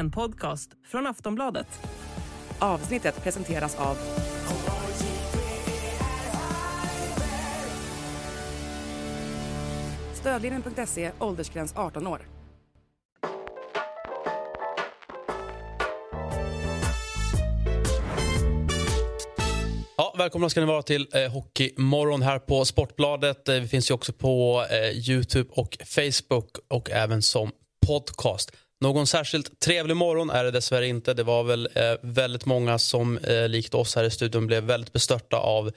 en podcast från Aftonbladet. Avsnittet presenteras av Stödlinjen.se, åldersgräns 18 år. Ja, välkomna ska ni vara till eh, Hockeymorgon här på Sportbladet. Eh, vi finns ju också på eh, Youtube och Facebook och även som podcast. Någon särskilt trevlig morgon är det dessvärre inte. Det var väl eh, väldigt många som eh, likt oss här i studion blev väldigt bestörta av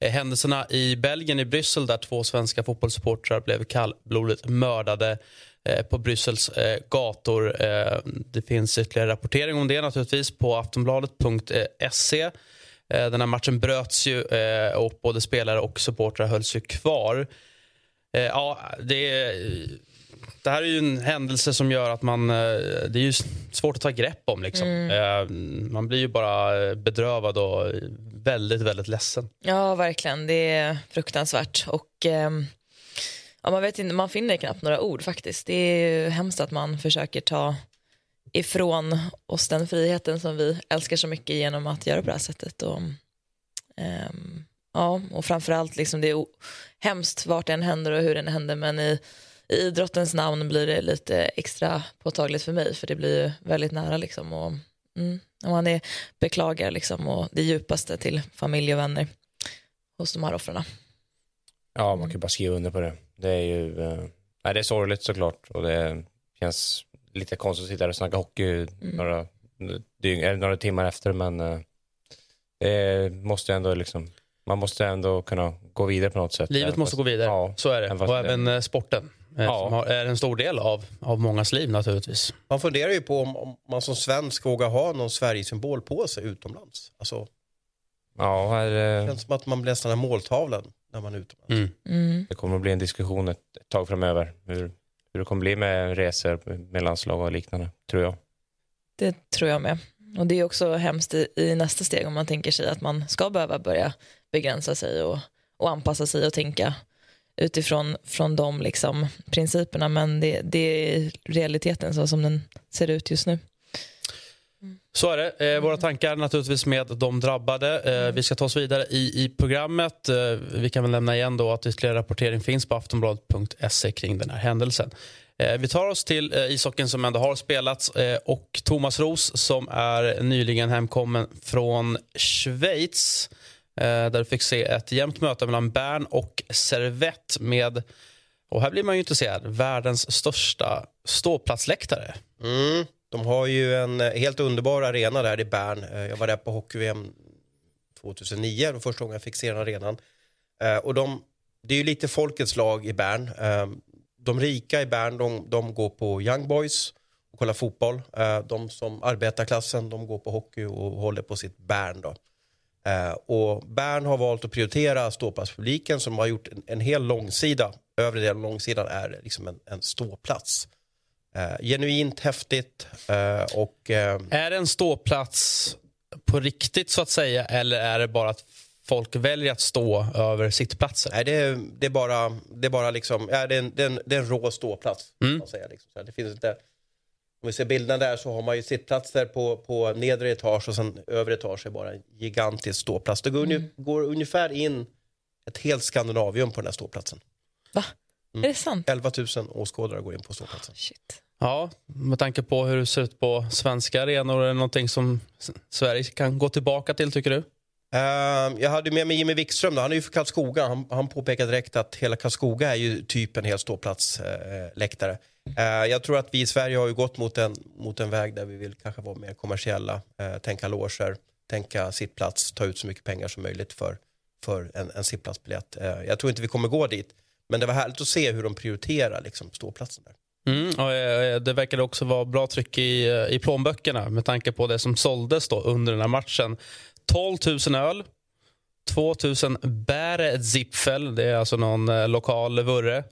eh, händelserna i Belgien, i Bryssel där två svenska fotbollssupportrar blev kallblodigt mördade eh, på Bryssels eh, gator. Eh, det finns ytterligare rapportering om det naturligtvis på aftonbladet.se. Den här matchen bröts ju och både spelare och supportrar hölls ju kvar. Ja, det, är- det här är ju en händelse som gör att man... eh, Det är ju svårt att ta grepp om. Liksom. Eh, Man blir ju bara eh, bedrövad och väldigt, väldigt ledsen. Ja, verkligen. Det är fruktansvärt. Och ehm, ja, man, vet inte, man finner knappt några ord faktiskt. Det är ju hemskt att man försöker ta ifrån oss den friheten som vi älskar så mycket genom att göra på det här sättet. Och, ehm, ja, och framförallt, liksom, det är hemskt vart det än händer och hur det än händer men i, i idrottens namn blir det lite extra påtagligt för mig för det blir ju väldigt nära. Liksom, och, mm, och man är, beklagar liksom, och det djupaste till familj och vänner hos de här offren. Ja, man kan ju bara skriva under på det. Det är ju eh, nej, det är sorgligt såklart och det känns lite konstigt att sitta där och snacka hockey några, dygn, eller några timmar efter men eh, det måste ändå liksom, man måste ändå kunna gå vidare på något sätt. Livet måste fast- gå vidare. Ja, Så är det. Och även eh, sporten. Eh, Ja. Som har, är en stor del av, av mångas liv naturligtvis. Man funderar ju på om, om man som svensk vågar ha någon Sverigesymbol på sig utomlands. Alltså, ja här, det eh, känns som att man blir nästan en måltavlan när man är utomlands. Mm. Mm. det kommer att bli en diskussion ett, ett tag framöver hur, hur det kommer bli med resor med landslag och liknande, tror jag. Det tror jag med. Och det är också hemskt i, i nästa steg om man tänker sig att man ska behöva börja begränsa sig och, och anpassa sig och tänka utifrån från de liksom, principerna. Men det, det är realiteten så som den ser ut just nu. Så är det. Eh, våra tankar naturligtvis med de drabbade. Eh, vi ska ta oss vidare i, i programmet. Eh, vi kan väl nämna igen då att ytterligare rapportering finns på aftonbladet.se kring den här händelsen. Eh, vi tar oss till eh, ishockeyn som ändå har spelats eh, och Thomas Ros som är nyligen hemkommen från Schweiz Eh, där du fick se ett jämnt möte mellan Bern och Servette med, och här blir man ju intresserad, världens största ståplatsläktare. Mm. De har ju en eh, helt underbar arena där i Bern. Eh, jag var där på hockey-VM 2009, det var första gången jag fick se den arenan. Och de, det är ju lite folkets lag i Bern. De rika i Bern, de, de går på Young Boys och kollar fotboll. De som arbetarklassen, de går på hockey och håller på sitt Bern då. Eh, Och Bern har valt att prioritera ståplatspubliken som har gjort en, en hel långsida. Övre delen av långsidan är liksom en, en ståplats. Eh, genuint häftigt eh, och eh, Är det en ståplats på riktigt så att säga eller är det bara att folk väljer att stå över sittplatser? nej, det, är, det är bara, det är bara liksom, ja, det, är en, det, är en, det är en rå ståplats. Man säga, liksom. det finns inte, om vi ser bilderna där så har man ju sittplatser på, på nedre etage och sen övre etage är bara en gigantisk ståplats. Det går, mm. går ungefär in ett helt Skandinavium på den här ståplatsen. Va? Är det sant? 11 000 åskådare går in på ståplatsen. Shit. Ja, med tanke på hur det ser ut på svenska arenor, är det någonting som Sverige kan gå tillbaka till tycker du? Ehm, jag hade med mig Jimmy Wikström, då. han är ju för Karlskoga. Han, han påpekade direkt att hela Karlskoga är ju typ en hel ståplatsläktare. Eh, eh, ehm, jag tror att vi i Sverige har ju gått mot en, mot en väg där vi vill kanske vara mer kommersiella, eh, tänka loger, tänka sittplats, ta ut så mycket pengar som möjligt för, för en, en sittplatsbiljett. Ehm, jag tror inte vi kommer gå dit, men det var härligt att se hur de prioriterar liksom, ståplatsen där. Mm, och det verkade också vara bra tryck i, i plånböckerna med tanke på det som såldes då under den här matchen. 12 000 öl, 2 000 bärezipfel, det är alltså någon eh, lokal vurre.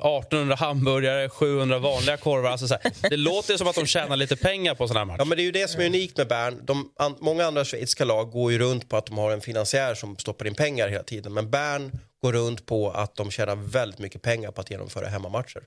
1800 hamburgare, 700 vanliga korvar. Alltså så här, det låter som att de tjänar lite pengar på sån här match. Ja, men det är ju det som är unikt med Bern. De, an, många andra schweiziska lag går ju runt på att de har en finansiär som stoppar in pengar hela tiden. Men Bern går runt på att de tjänar väldigt mycket pengar på att genomföra hemmamatcher.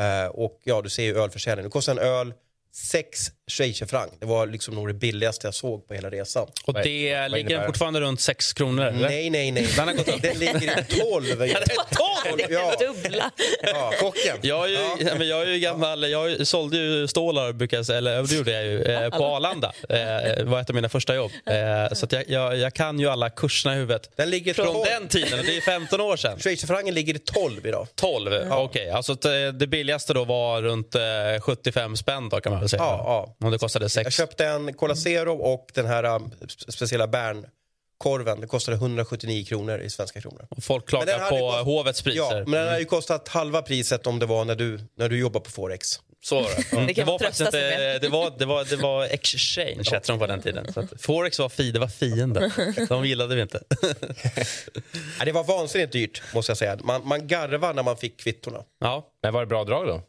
Eh, och ja, du ser ju ölförsäljningen. Det kostar en öl 6 schweizerfranc. Det var liksom nog det billigaste jag såg på hela resan. Och det vad ligger innebär den fortfarande runt 6 kronor? Eller? Nej, nej, nej. Den har gått upp. Den ligger i 12. Ja, det är 12! Ja, Dubbla. ja, chocken. Jag är ju, ja. men jag är ju gammal, jag sålde ju stålar, brukar jag säga, eller det gjorde jag ju, eh, på Arlanda. Eh, Det var ett av mina första jobb. Eh, så att jag, jag, jag kan ju alla kurserna i huvudet. Den ligger Från 12. den tiden, det är 15 år sedan. Schweizerfrancen ligger i 12 idag. 12, okej. Alltså att, eh, det billigaste då var runt eh, 75 spänn då kan man väl säga. Ja, Om det kostade Jag 6. köpte en Cola Zero och den här um, spe- speciella bärnkorven. Det kostade 179 kronor i svenska kronor. Folk Men den klagar hade på kost- hovets priser. Ja, men den har ju kostat halva priset om det var när du, när du jobbar på Forex. Så var det. Mm. Det kan var faktiskt inte, med. det, var, det, var, det var exchange hette de på den tiden. Så att Forex var, fi, det var fienden. De gillade vi inte. Ja, det var vansinnigt dyrt, måste jag säga. Man, man garvar när man fick kvittorna. Ja, Men var det bra drag då?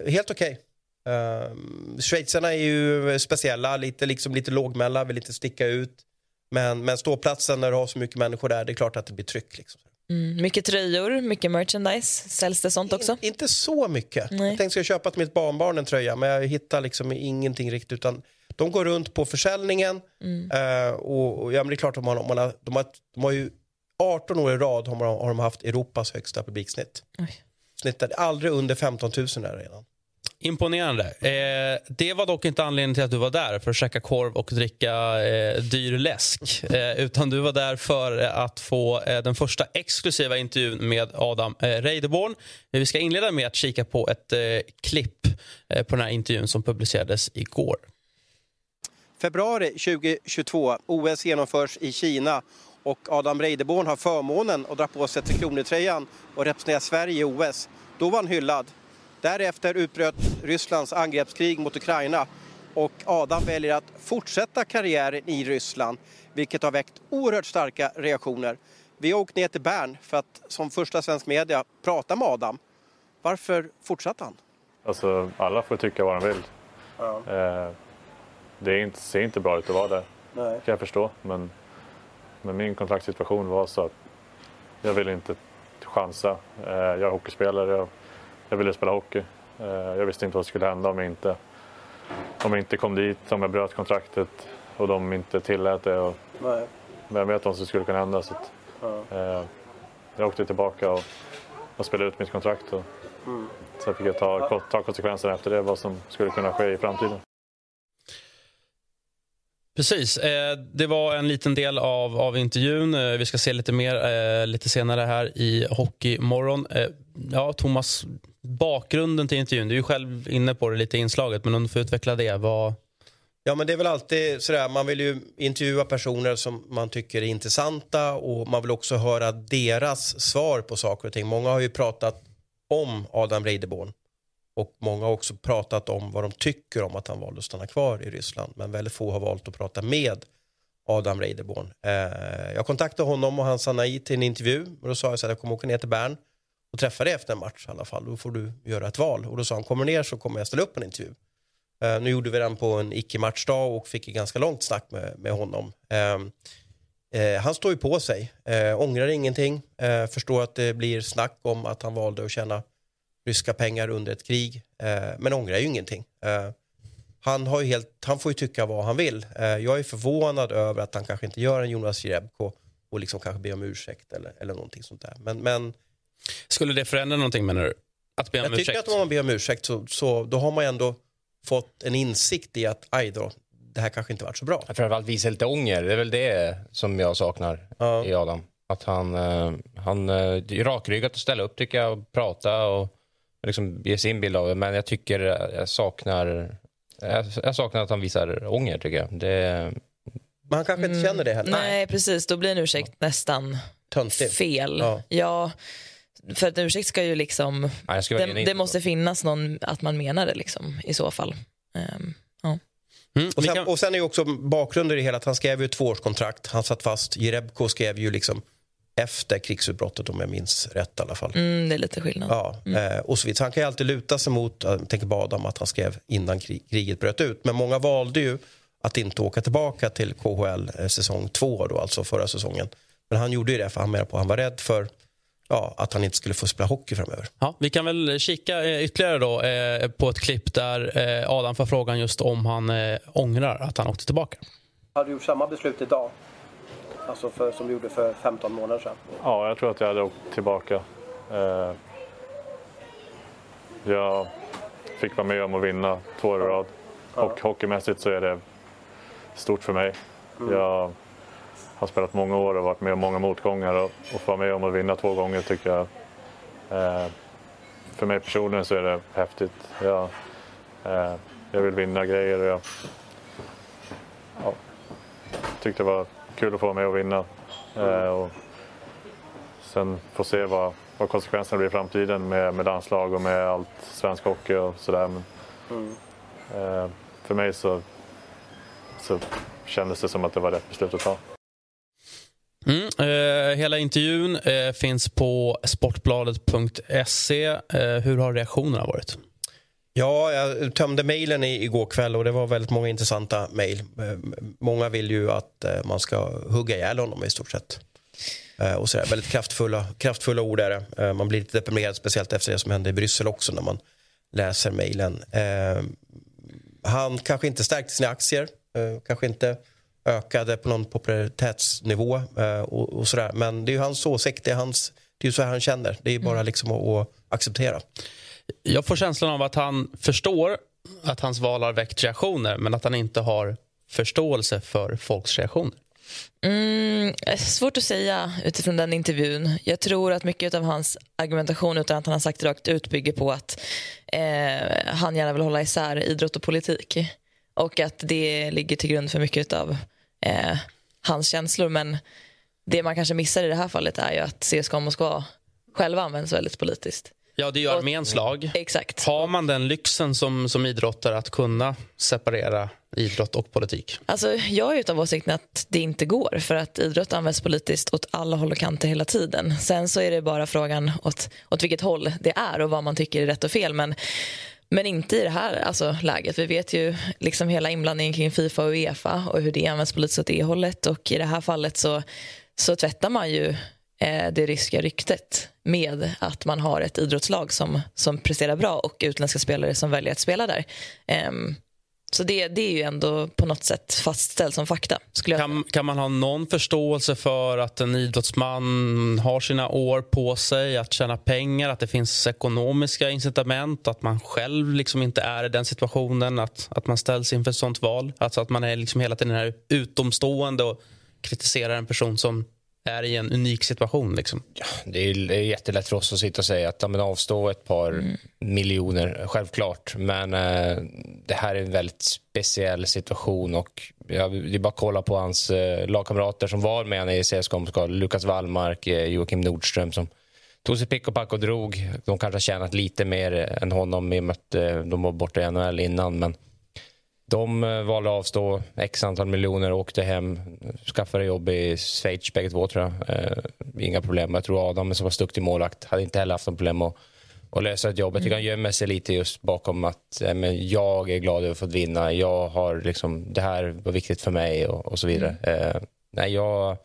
Eh, Helt okej. Uh, Schweizarna är ju speciella, lite, liksom, lite lågmälda, vill inte sticka ut. Men, men ståplatsen när du har så mycket människor där, det är klart att det blir tryck. Liksom. Mm, mycket tröjor, mycket merchandise. Säljs det sånt också? In, inte så mycket. Nej. Jag tänkte ska jag köpa till mitt barnbarn en tröja, men jag hittar liksom ingenting riktigt. Utan de går runt på försäljningen. Mm. eh, och, och ja, men det är klart, man, om man har, de, har, de har ju 18 år i rad har, har de haft Europas högsta publiksnitt. Oj. Snittar aldrig under 15 000 där redan imponerande. Eh, det var dock inte anledningen till att du var där för att käka korv och dricka eh, dyr läsk. Eh, utan du var där för eh, att få eh, den första exklusiva intervjun med Adam eh, Reideborn. Vi ska inleda med att kika på ett eh, klipp eh, på den här intervjun som publicerades igår. Februari 2022, OS genomförs i Kina och Adam Reideborn har förmånen att dra på sig Tre Kronor-tröjan och representera Sverige i OS. Då var han hyllad. Därefter utbröt Rysslands angreppskrig mot Ukraina och Adam väljer att fortsätta karriären i Ryssland vilket har väckt oerhört starka reaktioner. Vi har åkt ner till Bern för att som första svensk media prata med Adam. Varför fortsatte han? Alltså, alla får tycka vad de vill. Eh, det inte, ser inte bra ut att vara där, Nej. kan jag förstå. Men, men min kontraktssituation var så att jag ville inte chansa. Eh, jag är hockeyspelare, jag, jag ville spela hockey. Eh, jag visste inte vad som skulle hända om jag inte, om jag inte kom dit, om jag bröt kontraktet och de inte tillät det. Och, vem vet vad som skulle kunna hända. Så att, eh, jag åkte tillbaka och, och spelade ut mitt kontrakt. Och, Sen fick jag ta, ta konsekvenserna efter det, vad som skulle kunna ske i framtiden. Precis. Eh, det var en liten del av, av intervjun. Eh, vi ska se lite mer eh, lite senare här i Hockeymorgon. Ja, Thomas, bakgrunden till intervjun. Du är ju själv inne på det lite i inslaget, men om du får utveckla det. Vad... Ja, men det är väl alltid sådär, man vill ju intervjua personer som man tycker är intressanta och man vill också höra deras svar på saker och ting. Många har ju pratat om Adam Reideborn och många har också pratat om vad de tycker om att han valde att stanna kvar i Ryssland. Men väldigt få har valt att prata med Adam Reideborn. Eh, jag kontaktade honom och han sa nej till en intervju. Och då sa jag så att jag kommer åka ner till Bern och träffa dig efter en match i alla fall. Då får du göra ett val. Och då sa han, kommer ner så kommer jag ställa upp en intervju. Eh, nu gjorde vi den på en icke-matchdag och fick ett ganska långt snack med, med honom. Ehm, eh, han står ju på sig, eh, ångrar ingenting, eh, förstår att det blir snack om att han valde att tjäna ryska pengar under ett krig, eh, men ångrar ju ingenting. Eh, han, har ju helt, han får ju tycka vad han vill. Eh, jag är förvånad över att han kanske inte gör en Jonas Jerebko och liksom kanske be om ursäkt eller, eller någonting sånt där. Men, men Skulle det förändra någonting, menar du? Att be om jag tycker ursäkt? att om man ber om ursäkt så, så då har man ändå fått en insikt i att aj då, det här kanske inte varit så bra. Framförallt visa lite ånger. Det är väl det som jag saknar Ja. i Adam. Att han, han är rakryggat att ställa upp tycker jag och prata och liksom ge sin bild av det. Men jag tycker jag saknar, jag, jag saknar att han visar ånger tycker jag. Det, Men han kanske inte känner det heller. Nej, precis. Då blir en ursäkt nästan Töntigt. fel. Ja. Ja. för att en ursäkt ska ju liksom... nej, ska Det, det måste finnas någon, att man menar det liksom, i så fall. Ehm, ja. Mm, Och sen, kan- och sen är ju också bakgrunden i det hela att han skrev ju ett tvåårskontrakt. Han satt fast. Jerebko skrev ju liksom efter krigsutbrottet om jag minns rätt i alla fall. Mm, det är lite skillnad. Ja, eh, och så vidare. Så han kan ju alltid luta sig mot, jag tänker på Adam, att han skrev innan krig, kriget bröt ut. Men många valde ju att inte åka tillbaka till KHL eh, säsong två, då, alltså förra säsongen. Men han gjorde ju det för han menade på att han var rädd för ja, att han inte skulle få spela hockey framöver. Ja, vi kan väl kika eh, ytterligare då, eh, på ett klipp där eh, Adam får frågan just om han eh, ångrar att han åkte tillbaka. Har du gjort samma beslut idag? Alltså för, som du gjorde för 15 månader sedan? Ja, jag tror att jag hade åkt tillbaka. Eh, jag fick vara med om att vinna två år i rad. Och hockeymässigt så är det stort för mig. Jag har spelat många år och varit med om många motgångar och, och få vara med om att vinna två gånger tycker jag eh, för mig personligen så är det häftigt. Jag, eh, jag vill vinna grejer och jag ja, tyckte det var kul att få vara med och vinna. Eh, och sen få se vad, vad konsekvenserna blir i framtiden med, med landslag och med allt svensk hockey och sådär. Men, eh, för mig så, så kändes det som att det var rätt beslut att ta. Mm, eh, hela intervjun eh, finns på sportbladet.se. Eh, hur har reaktionerna varit? Ja, jag tömde mejlen igår kväll och det var väldigt många intressanta mejl. Eh, Många vill ju att eh, man ska hugga ihjäl honom i stort sett. Eh, Och så där. Väldigt kraftfulla, kraftfulla ord är det. Man blir lite deprimerad, speciellt efter det som hände i Bryssel också när man läser mejlen. Han kanske inte stärkte sina aktier, kanske inte ökade på någon popularitetsnivå och, och sådär. Men det är ju hans åsikt, det är, hans, det är ju så han känner. Det är ju bara liksom att, att acceptera. Jag får känslan av att han förstår att hans val har väckt reaktioner men att han inte har förståelse för folks reaktioner. Mm, svårt att säga utifrån den intervjun. Jag tror att mycket av hans argumentation utan att han har sagt det rakt ut bygger på att eh, han gärna vill hålla isär idrott och politik. Och att det ligger till grund för mycket av eh, hans känslor. Men det man kanske missar i det här fallet är ju att CSKA Moskva själva används väldigt politiskt. Ja, det Och- arméns lag. Exakt. Har man den lyxen som, som idrottare att kunna separera idrott och politik? Alltså, jag är av åsikten att det inte går för att idrott används politiskt åt alla håll och kanter hela tiden. Sen så är det bara frågan åt, åt vilket håll det är och vad man tycker är rätt och fel. Men, men inte i det här alltså, läget. Vi vet ju liksom hela inblandningen kring Fifa och Uefa och hur det används politiskt åt det hållet. Och i det här fallet så, så tvättar man ju det ryska ryktet med att man har ett idrottslag som, som presterar bra och utländska spelare som väljer att spela där. Ehm, så det, det är ju ändå på något sätt fastställt som fakta. Skulle Kan, kan man ha någon förståelse för att en idrottsman har sina år på sig att tjäna pengar, att det finns ekonomiska incitament, att man själv liksom inte är i den situationen, att, att man ställs inför ett sånt val? Alltså att man är liksom hela tiden här utomstående och kritiserar en person som är i en unik situation. Liksom. Det är, det är jättelätt för oss att sitta och säga att ja, men avstå ett par miljoner, självklart. Men eh, det här är en väldigt speciell situation och ja, det är bara att kolla på hans eh, lagkamrater som var med i CSKA. Lukas Wallmark, eh, Joakim Nordström som tog sig pick och pack och drog. De kanske har tjänat lite mer än honom i och med att eh, de var borta i NHL innan. Men de eh, valde att avstå x antal miljoner och åkte hem, skaffade jobb i Schweiz bägge två tror jag. Eh, inga problem. Jag tror Adam som var duktig målvakt hade inte heller haft något problem att, att lösa ett jobb. Jag tycker han gömmer sig lite just bakom att eh, men jag är glad över att få vinna. Jag har liksom, det här var viktigt för mig och, och så vidare. Eh, nej, jag,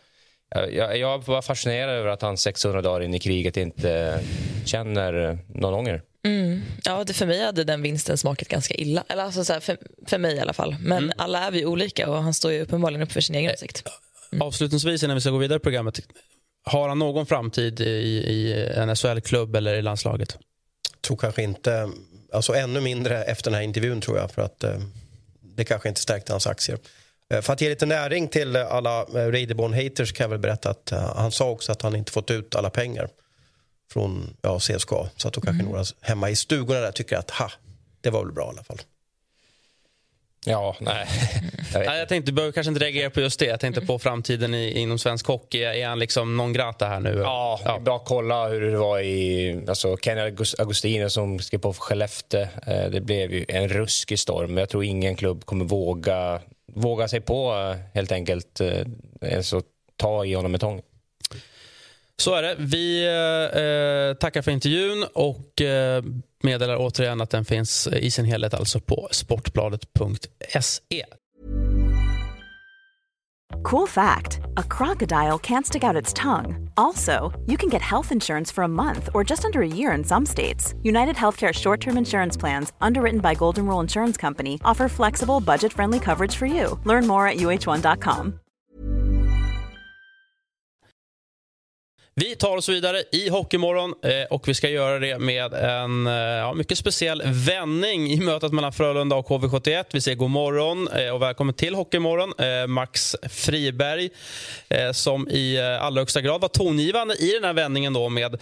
jag, jag var fascinerad över att han 600 dagar in i kriget inte känner någon ånger. Mm. Ja, det för mig hade den vinsten smakat ganska illa. Eller alltså så här, för, för mig i alla fall. Men alla är vi olika och han står ju uppenbarligen upp för sin egen åsikt. Avslutningsvis innan vi ska gå vidare i programmet, har han någon framtid i, i en SHL-klubb eller i landslaget? tror kanske inte, alltså ännu mindre efter den här intervjun tror jag för att eh, det kanske inte stärkte hans aktier. Eh, för att ge lite näring till alla eh, Raiderborn haters kan jag väl berätta att eh, han sa också att han inte fått ut alla pengar från ja, CSKA. Så att då kanske några hemma i stugorna där tycker att ha, det var väl bra i alla fall. Ja, nej. Jag vet Nej, jag tänkte, du behöver kanske inte reagera på just det. Jag tänkte på framtiden i, inom svensk hockey. Är han liksom non grata här nu? Ja, bra att kolla hur det var i... Alltså Kenny Augustino som skrev på för Skellefteå. Eh, Det blev ju en ruskig storm. Jag tror ingen klubb kommer våga, våga sig på eh, helt enkelt eh, ens att ta i honom med tång. Så är det. Vi eh, tackar för intervjun och eh, meddelar återigen att den finns i sin helhet alltså på sportbladet.se. Cool fact a crocodile can't stick out its tongue. Also, you can get health insurance for a month or just under a year in some states. United Healthcare short term insurance plans, underwritten by Golden Rule Insurance Company, offer flexible, budget friendly coverage for you. Learn more at uh1.com. Vi tar oss vidare i Hockeymorgon eh, och vi ska göra det med en eh, ja, mycket speciell vändning i mötet mellan Frölunda och HV71. Vi säger god morgon eh, och välkommen till Hockeymorgon. Max Friberg som i allra högsta grad var tongivande i den här vändningen då med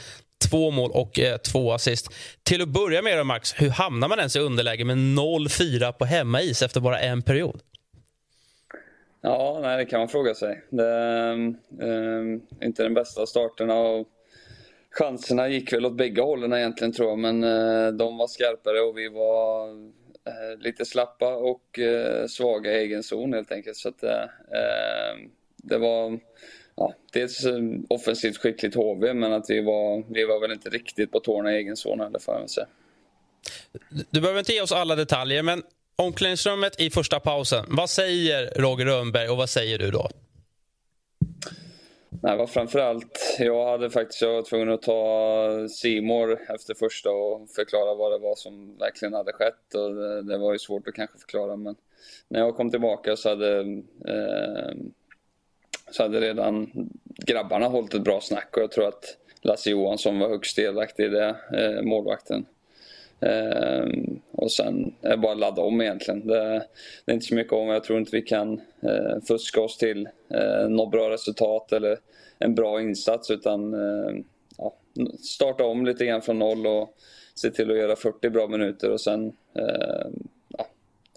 två mål och två assist. Till att börja med då Max, hur hamnar man ens i underläge med 0-4 på hemmais efter bara en period? Ja, nej, det kan man fråga sig. Det um, inte den bästa starten av chanserna gick väl åt bägge hållen egentligen tror jag, men uh, de var skarpare och vi var uh, lite slappa och uh, svaga i egen zon helt enkelt. Så att, ehm, det var ja, dels offensivt skickligt HV, men att vi var, vi var väl inte riktigt på tårna i egen zon heller får jag säga. Du behöver inte ge oss alla detaljer, men Omklädningsrummet i första pausen. Vad säger Roger Rönnberg och vad säger du då? Nej, var framförallt, jag hade faktiskt jag var tvungen att ta Simor efter första och förklara vad det var som verkligen hade skett. Och det, det var ju svårt att kanske förklara men när jag kom tillbaka så hade, eh, så hade redan grabbarna hållit ett bra snack och jag tror att Lasse Johansson var högst delaktig i det, eh, målvakten. Eh, och sen är det bara att ladda om egentligen. Det, det, är inte så mycket om. Jag tror inte vi kan eh, fuska oss till eh, något bra resultat eller en bra insats utan eh, ja, starta om lite grann från noll och se till att göra 40 bra minuter och sen eh, ja,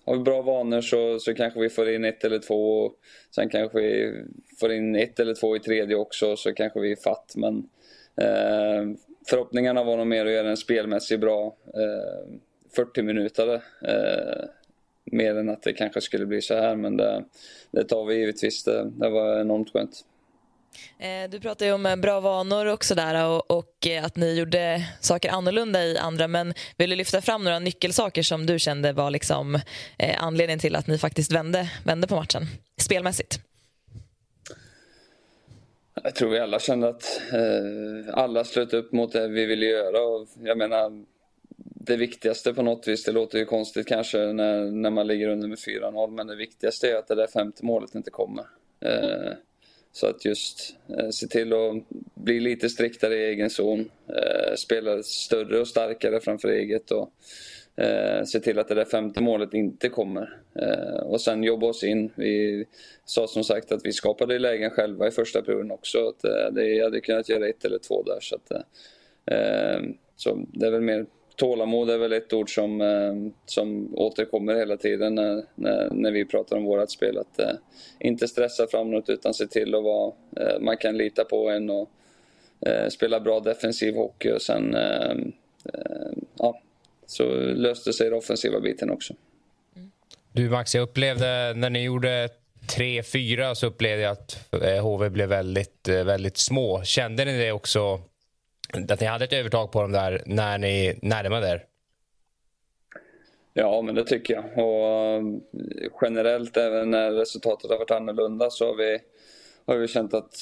har vi bra vanor så, så kanske vi får in ett eller två och sen kanske vi får in ett eller två i tredje också så kanske vi är fatt. Men eh, förhoppningarna var nog mer att göra en spelmässigt bra eh, 40 minuter. Eh, mer än att det kanske skulle bli så här, men det, det tar vi givetvis. Det, det var enormt skönt. Eh, du pratar ju om eh, bra vanor och sådär och, och eh, att ni gjorde saker annorlunda i andra. Men vill du lyfta fram några nyckelsaker som du kände var liksom anledningen till att ni faktiskt vände, vände på matchen spelmässigt? Jag tror vi alla kände att eh, alla slöt upp mot det vi ville göra. Och jag menar, det viktigaste på något vis, det låter ju konstigt kanske när, när man ligger under med 4-0, men det viktigaste är att det där femte målet inte kommer. Eh, så att just eh, se till att bli lite striktare i egen zon, eh, spela större och starkare framför eget och eh, se till att det där femte målet inte kommer. Eh, och sen jobba oss in. Vi sa som sagt att vi skapade lägen själva i första perioden också. Att, eh, det hade kunnat göra ett eller två där. Så, att, eh, eh så det är väl mer Tålamod är väl ett ord som, eh, som återkommer hela tiden när, när, när vi pratar om vårt spel. Att eh, inte stressa framåt, utan se till att vara, eh, man kan lita på en och eh, spela bra defensiv hockey och sen eh, eh ja, så löste sig den offensiva biten också. Du Max, jag upplevde när ni gjorde 3-4 så upplevde jag att eh, HV blev väldigt, väldigt små. Kände ni det också att ni hade ett övertag på dem där när ni närmade er? Ja, men det tycker jag. Och um, generellt, även när resultatet har varit annorlunda, så har vi, har vi känt att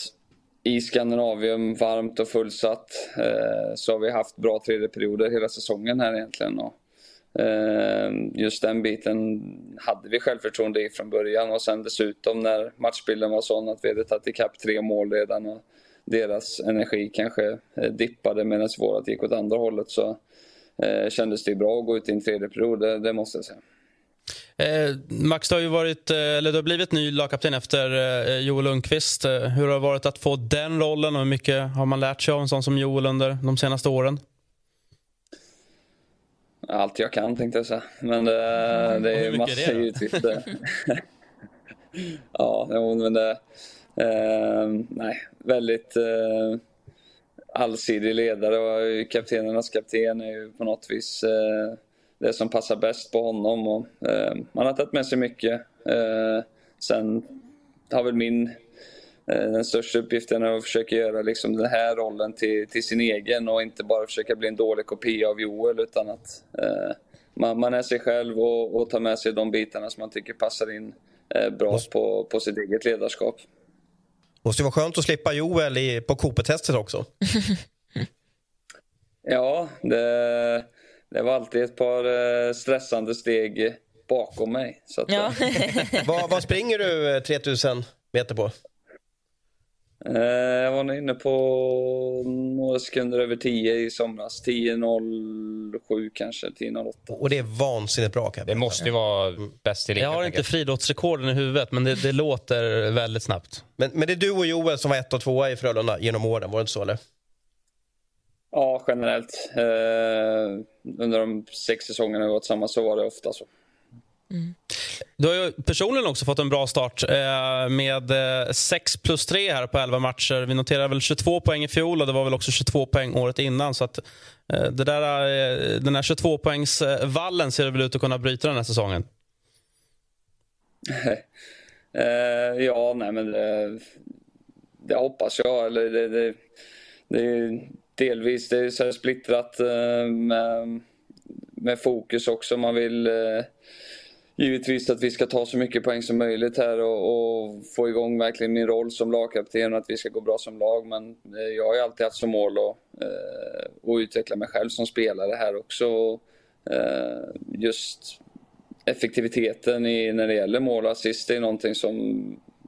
i Skandinavium, varmt och fullsatt, eh, så har vi haft bra tredje perioder hela säsongen här egentligen. Och, eh, just den biten hade vi självförtroende i från början och sen dessutom när matchbilden var sån att vi hade tagit ikapp tre mål redan. Och, deras energi kanske eh, dippade medan vårat gick åt andra hållet så eh, kändes det bra att gå ut i en tredje period, det, det måste jag säga. Eh, Max, du har ju varit, eh, eller du har blivit ny lagkapten efter eh, Joel Lundqvist. Eh, hur har det varit att få den rollen och hur mycket har man lärt sig av en sån som Joel under de senaste åren? Allt jag kan tänkte jag säga. Men det, det är massor givetvis. ja, men det, Eh, nej, väldigt eh, allsidig ledare och kaptenernas kapten är ju på något vis eh, det som passar bäst på honom. Och, eh, man har tagit med sig mycket. Eh, sen har väl min eh, den största uppgiften är att försöka göra liksom den här rollen till, till sin egen och inte bara försöka bli en dålig kopia av Joel utan att man, man är sig själv och, och tar med sig de bitarna som man tycker passar in är bra på, på sitt eget ledarskap. Måste ju vara skönt att slippa Joel i, på Coopet-testet också. ja, det, det var alltid ett par eh, stressande steg bakom mig. Så att, Ja. vad, vad springer du eh, 3000 meter på? Eh, Jag var inne på några sekunder över 10 i somras. 10.07 kanske, 10.08. Och det är vansinnigt bra kan jag Det måste ju vara bäst i ligan. Jag har inte friidrottsrekorden i huvudet, men det, det låter väldigt snabbt. Men, men det är du och Joel som var ett och tvåa i Frölunda genom åren, var det inte så eller? Ja, generellt. Eh, under de sex säsongerna vi var tillsammans så var det ofta så. Du har ju personligen också fått en bra start eh, med eh, 6 plus 3 här på 11 matcher. Vi noterade väl 22 poäng i fjol och det var väl också 22 poäng året innan. Så att, eh, det där, eh, den här 22-poängsvallen ser det väl ut att kunna bryta den här säsongen. Eh, ja, nej men det, det hoppas jag. Eller det, det, det är delvis det är så här splittrat med, med fokus också. Man vill givetvis att vi ska ta så mycket poäng som möjligt här och, och få igång verkligen min roll som lagkapten och att vi ska gå bra som lag. Men eh, jag har ju alltid haft som mål att, eh, att utveckla mig själv som spelare här också. Eh, just effektiviteten i, när det gäller mål och assist är någonting som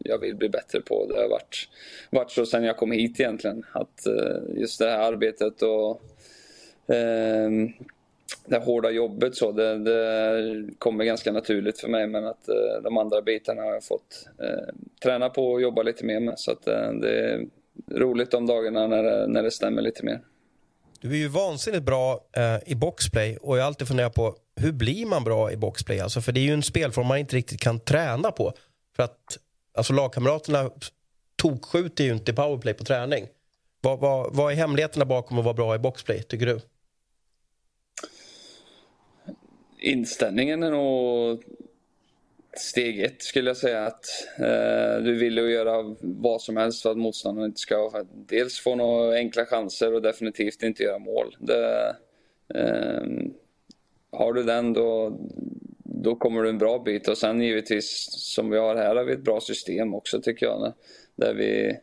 jag vill bli bättre på. Det har varit, varit så sedan jag kom hit egentligen. Att eh, just det här arbetet och eh, det hårda jobbet så, det, det kommer ganska naturligt för mig men att eh, de andra bitarna har jag fått eh, träna på och jobba lite mer med. Så att eh, det är roligt de dagarna när det, när det stämmer lite mer. Du är ju vansinnigt bra eh, i boxplay och jag har alltid funderat på hur blir man bra i boxplay? Alltså, för det är ju en spelform man inte riktigt kan träna på. För att alltså, lagkamraterna tokskjuter ju inte i powerplay på träning. Vad, vad, vad är hemligheterna bakom att vara bra i boxplay, tycker du? Inställningen är nog steg ett skulle jag säga. att eh, Du vill ju göra vad som helst för att motståndaren inte ska dels få några enkla chanser och definitivt inte göra mål. Det, eh, har du den då, då kommer du en bra bit och sen givetvis som vi har här har vi ett bra system också tycker jag. Där vi,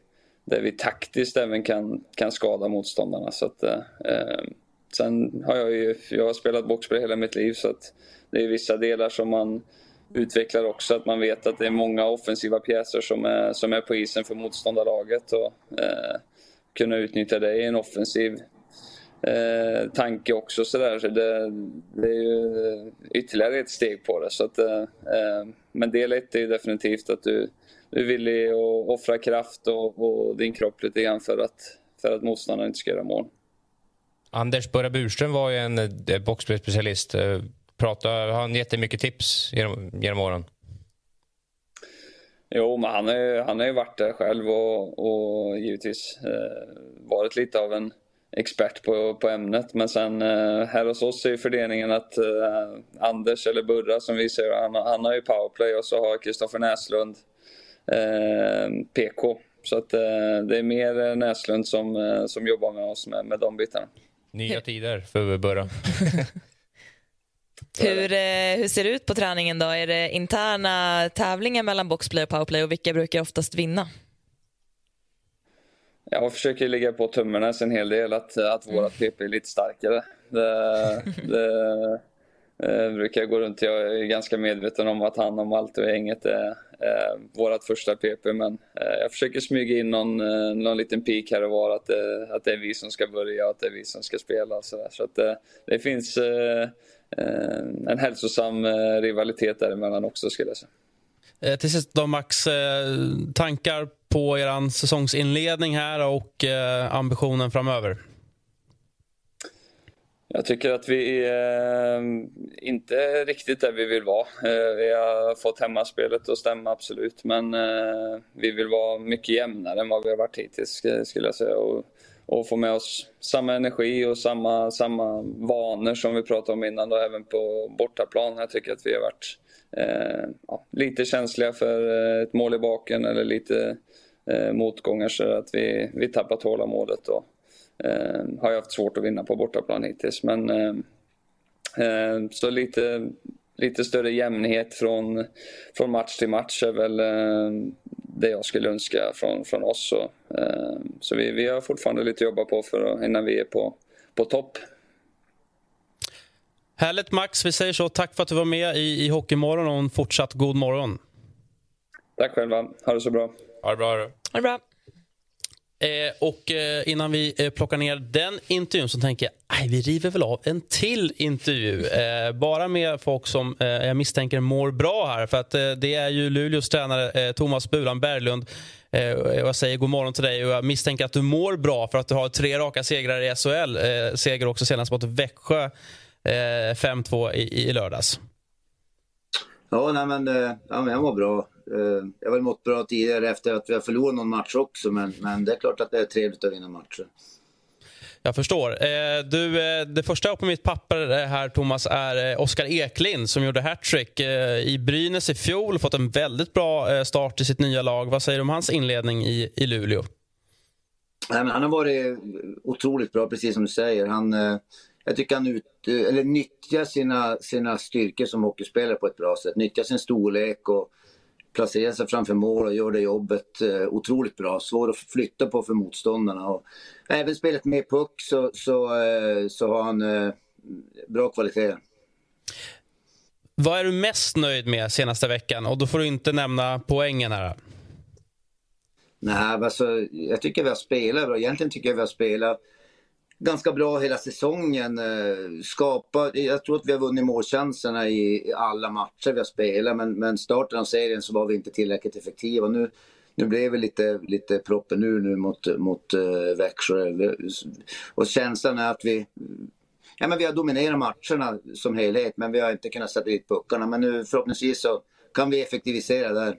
där vi taktiskt även kan, kan skada motståndarna. Så att, eh, ehm, sen har jag ju jag har spelat boxplay hela mitt liv så att det är vissa delar som man utvecklar också. Att man vet att det är många offensiva pjäser som är, som är på isen för motståndarlaget. Och, eh, kunna utnyttja det i en offensiv eh, tanke också. Så där. Så det, det är ju ytterligare ett steg på det. Så att, eh, eh men del ett är definitivt att du, du är villig att offra kraft och, och din kropp lite grann för att, för att motståndaren inte ska göra mål. Anders Burra Burström var ju en eh, boxplayspecialist. boxplay-specialist. Eh, har han jättemycket tips genom, genom åren? Jo, men han har ju, han har ju varit där själv och, och givetvis eh, varit lite av en expert på, på ämnet. Men sen eh, här hos oss är ju fördelningen att eh, Anders, eller Burra som vi säger, han, han har ju powerplay och så har Kristoffer Näslund eh, PK. Så att eh, det är mer Näslund som, eh, som jobbar med oss med, med de bitarna. Nya tider för Burra. Hur, eh, hur ser det ut på träningen då? Är det interna tävlingar mellan boxplay och powerplay och vilka brukar oftast vinna? Jag försöker ligga på tummarna en hel del att, att våra PP är lite starkare. Det, det, Eh, brukar jag gå runt. Jag är ganska medveten om att han och Malte och gänget är eh, vårt första PP. Men eh, jag försöker smyga in någon, eh, någon liten pik här och var att, eh, att det är vi som ska börja och att det är vi som ska spela. Och så där. så att, eh, det finns eh, eh en hälsosam eh, rivalitet däremellan också skulle jag säga. Eh, till sist då Max, eh, tankar på er säsongsinledning här och eh, ambitionen framöver? Jag tycker att vi är eh, inte riktigt där vi vill vara. Eh, vi har fått hemmaspelet att stämma, absolut. Men eh, vi vill vara mycket jämnare än vad vi har varit hittills, skulle jag säga. Och, och få med oss samma energi och samma, samma vanor som vi pratade om innan, då, även på bortaplan. Jag tycker att vi har varit eh, ja, lite känsliga för ett mål i baken eller lite eh, motgångar så att vi, vi tappar tålamodet. Och, eh, har jag haft svårt att vinna på bortaplan hittills. Men, eh, eh, så lite lite större jämnhet från, från match till match är väl eh, det jag skulle önska från, från oss. Så, eh, så vi, vi har fortfarande lite att jobba på för, innan vi är på, på topp. Härligt Max, vi säger så. Tack för att du var med i, i Hockeymorgon och en fortsatt god morgon. Tack själva. Ha det så bra. Ha det bra. Ha det bra. Eh, och eh, innan vi eh, plockar ner den intervjun så tänker jag att vi river väl av en till intervju. Eh, bara med folk som eh, jag misstänker mår bra här. För att eh, Det är ju Luleås tränare Thomas Bulan Berglund. jag säger god morgon till dig och jag misstänker att du mår bra för att du har tre raka segrar i SHL. seger också senast mot Växjö 5-2 i, i lördags. Ja, nej, men, ja, men jag mår bra. Eh, jag har väl mått bra tidigare efter att vi har förlorat någon match också, men, men det är klart att det är trevligt att vinna matcher. Jag förstår. Eh, du, eh, det första på mitt papper här, Thomas, är Oskar Eklind som gjorde hattrick i Brynäs i fjol. Fått en väldigt bra start i sitt nya lag. Vad säger du om hans inledning i, i Luleå? Nej, men han har varit otroligt bra, precis som du säger. Han, jag tycker han ut, eller nyttjar sina, sina styrkor som hockeyspelare på ett bra sätt. Nyttjar sin storlek och placerar sig framför mål och gör det jobbet eh, otroligt bra. Svår att flytta på för motståndarna. Och även spelet med puck så, så, eh, så har han eh, bra kvalitet. Vad är du mest nöjd med senaste veckan? Och Då får du inte nämna poängen här. Nej, alltså, jag tycker vi har spelat bra. Egentligen tycker jag vi har spelat ganska bra hela säsongen. Eh, skapa, jag tror att vi har vunnit målchanserna i alla matcher vi har spelat men, men starten av serien så var vi inte tillräckligt effektiva. Nu, nu blev vi lite, lite proppen nu, nu mot, mot uh, Växjö. Och känslan är att vi Ja, men vi har dominerat matcherna som helhet men vi har inte kunnat sätta dit puckarna. Men nu förhoppningsvis så kan vi effektivisera där.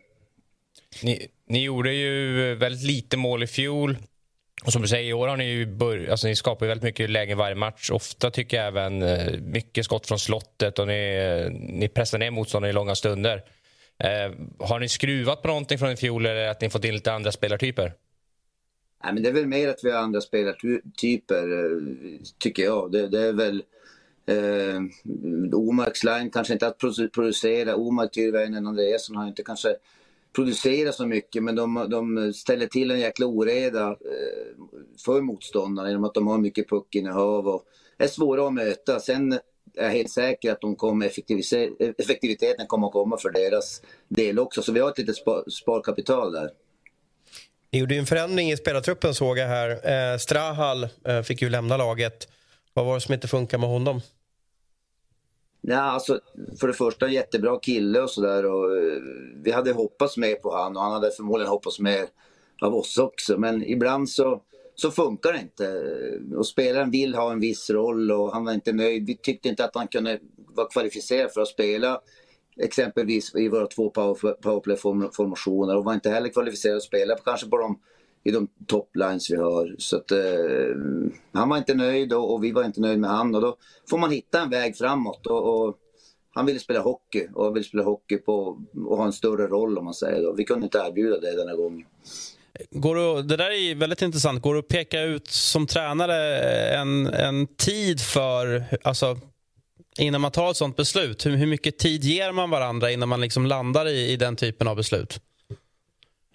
Ni, ni gjorde ju väldigt lite mål i fjol. Och som du säger, i år har ni ju bör, alltså ni skapar väldigt mycket lägen varje match. Ofta tycker jag även eh, mycket skott från slottet och ni, eh, ni pressar ner motståndare i långa stunder. Eh, har ni skruvat på någonting från i fjol eller att ni fått in lite andra spelartyper? Nej, men det är väl mer att vi har andra spelartyper, eh, tycker jag. Det, det är väl eh, Omarks line kanske inte att producera. Omark, Tyrväinen, Andreasson har inte kanske producera så mycket men de, de ställer till en jäkla oreda eh, för motståndarna genom att de har mycket puckinnehav och är svåra att möta. Sen är jag helt säker att de kommer effektiviteten kommer att komma för deras del också. Så vi har ett litet sparkapital där. Ni gjorde en förändring i spelartruppen såg jag här. Eh, Strahal eh, fick ju lämna laget. Vad var det som inte funkar med honom? Nej, alltså, för det första en jättebra kille och sådär. Eh, vi hade hoppats mer på han och han hade förmodligen hoppats mer av oss också. Men ibland så, så funkar det inte. Och spelaren vill ha en viss roll och han var inte nöjd. Vi tyckte inte att han kunde vara kvalificerad för att spela exempelvis i våra två powerplay-formationer och var inte heller kvalificerad att spela kanske på de i de toplines vi har. Så att, eh, han var inte nöjd och, och, vi var inte nöjda med han. Och då får man hitta en väg framåt. Och, och han ville spela hockey och ville spela hockey på, och ha en större roll om man säger. Då. Vi kunde inte erbjuda det den här gången. Går du, det där är väldigt intressant. Går det att peka ut som tränare en, en tid för, alltså, innan man tar ett sånt beslut? Hur, hur mycket tid ger man varandra innan man liksom landar i, i den typen av beslut?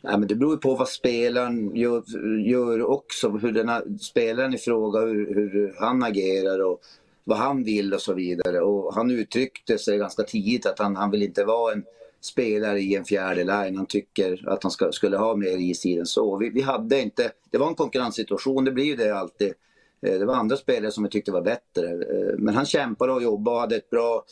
Ja, men det beror på vad spelaren gör, gör också. Hur den här, spelaren i fråga, hur, hur, han agerar och vad han vill och så vidare. Och han uttryckte sig ganska tidigt att han, han vill inte vara en spelare i en fjärde line. Han tycker att han ska, skulle ha mer is i så. Vi, vi, hade inte, det var en konkurrenssituation, det blir ju det alltid. Eh, det var andra spelare som vi tyckte var bättre. Eh, men han kämpade och jobbade och hade ett bra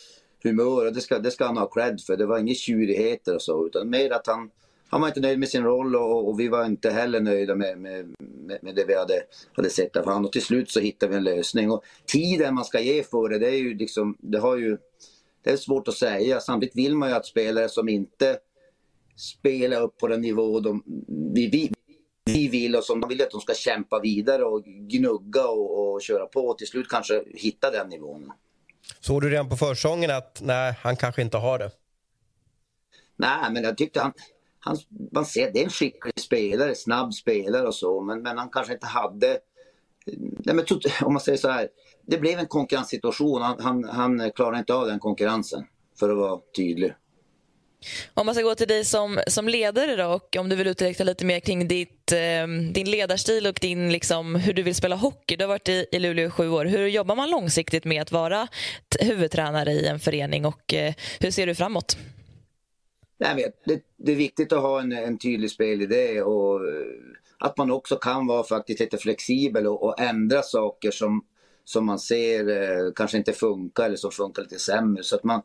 humör och det ska, det ska han ha cred för. Det var inga tjurigheter och så utan mer att han han var inte nöjd med sin roll och, och vi var inte heller nöjda med, med, med, det vi hade, hade sett av honom. Och till slut så hittade vi en lösning. Och tiden man ska ge för det, det är ju liksom, det har ju, det är svårt att säga. Samtidigt vill man ju att spelare som inte spelar upp på den nivå de, vi, vi, vi vill och som de vill att de ska kämpa vidare och gnugga och, och köra på och till slut kanske hitta den nivån. Såg du redan på försången att nej, han kanske inte har det? Nej, men jag tyckte han, han, man ser det är en skicklig spelare, snabb spelare och så, men, men han kanske inte hade... Nej, men, om man säger så här, det blev en konkurrenssituation. Han, han, han klarade inte av den konkurrensen. för att vara tydlig. Om man ska gå till dig som, som ledare då, och om du vill utveckla lite mer kring ditt, eh, din ledarstil och din, liksom, hur du vill spela hockey. Du har varit i, i Luleå i sju år. Hur jobbar man långsiktigt med att vara huvudtränare i en förening och eh, hur ser du framåt? Nej, det, det, är viktigt att ha en, en tydlig spelidé och eh, att man också kan vara faktiskt lite flexibel och, och ändra saker som, som man ser eh, kanske inte funkar eller som funkar lite sämre. Så att man,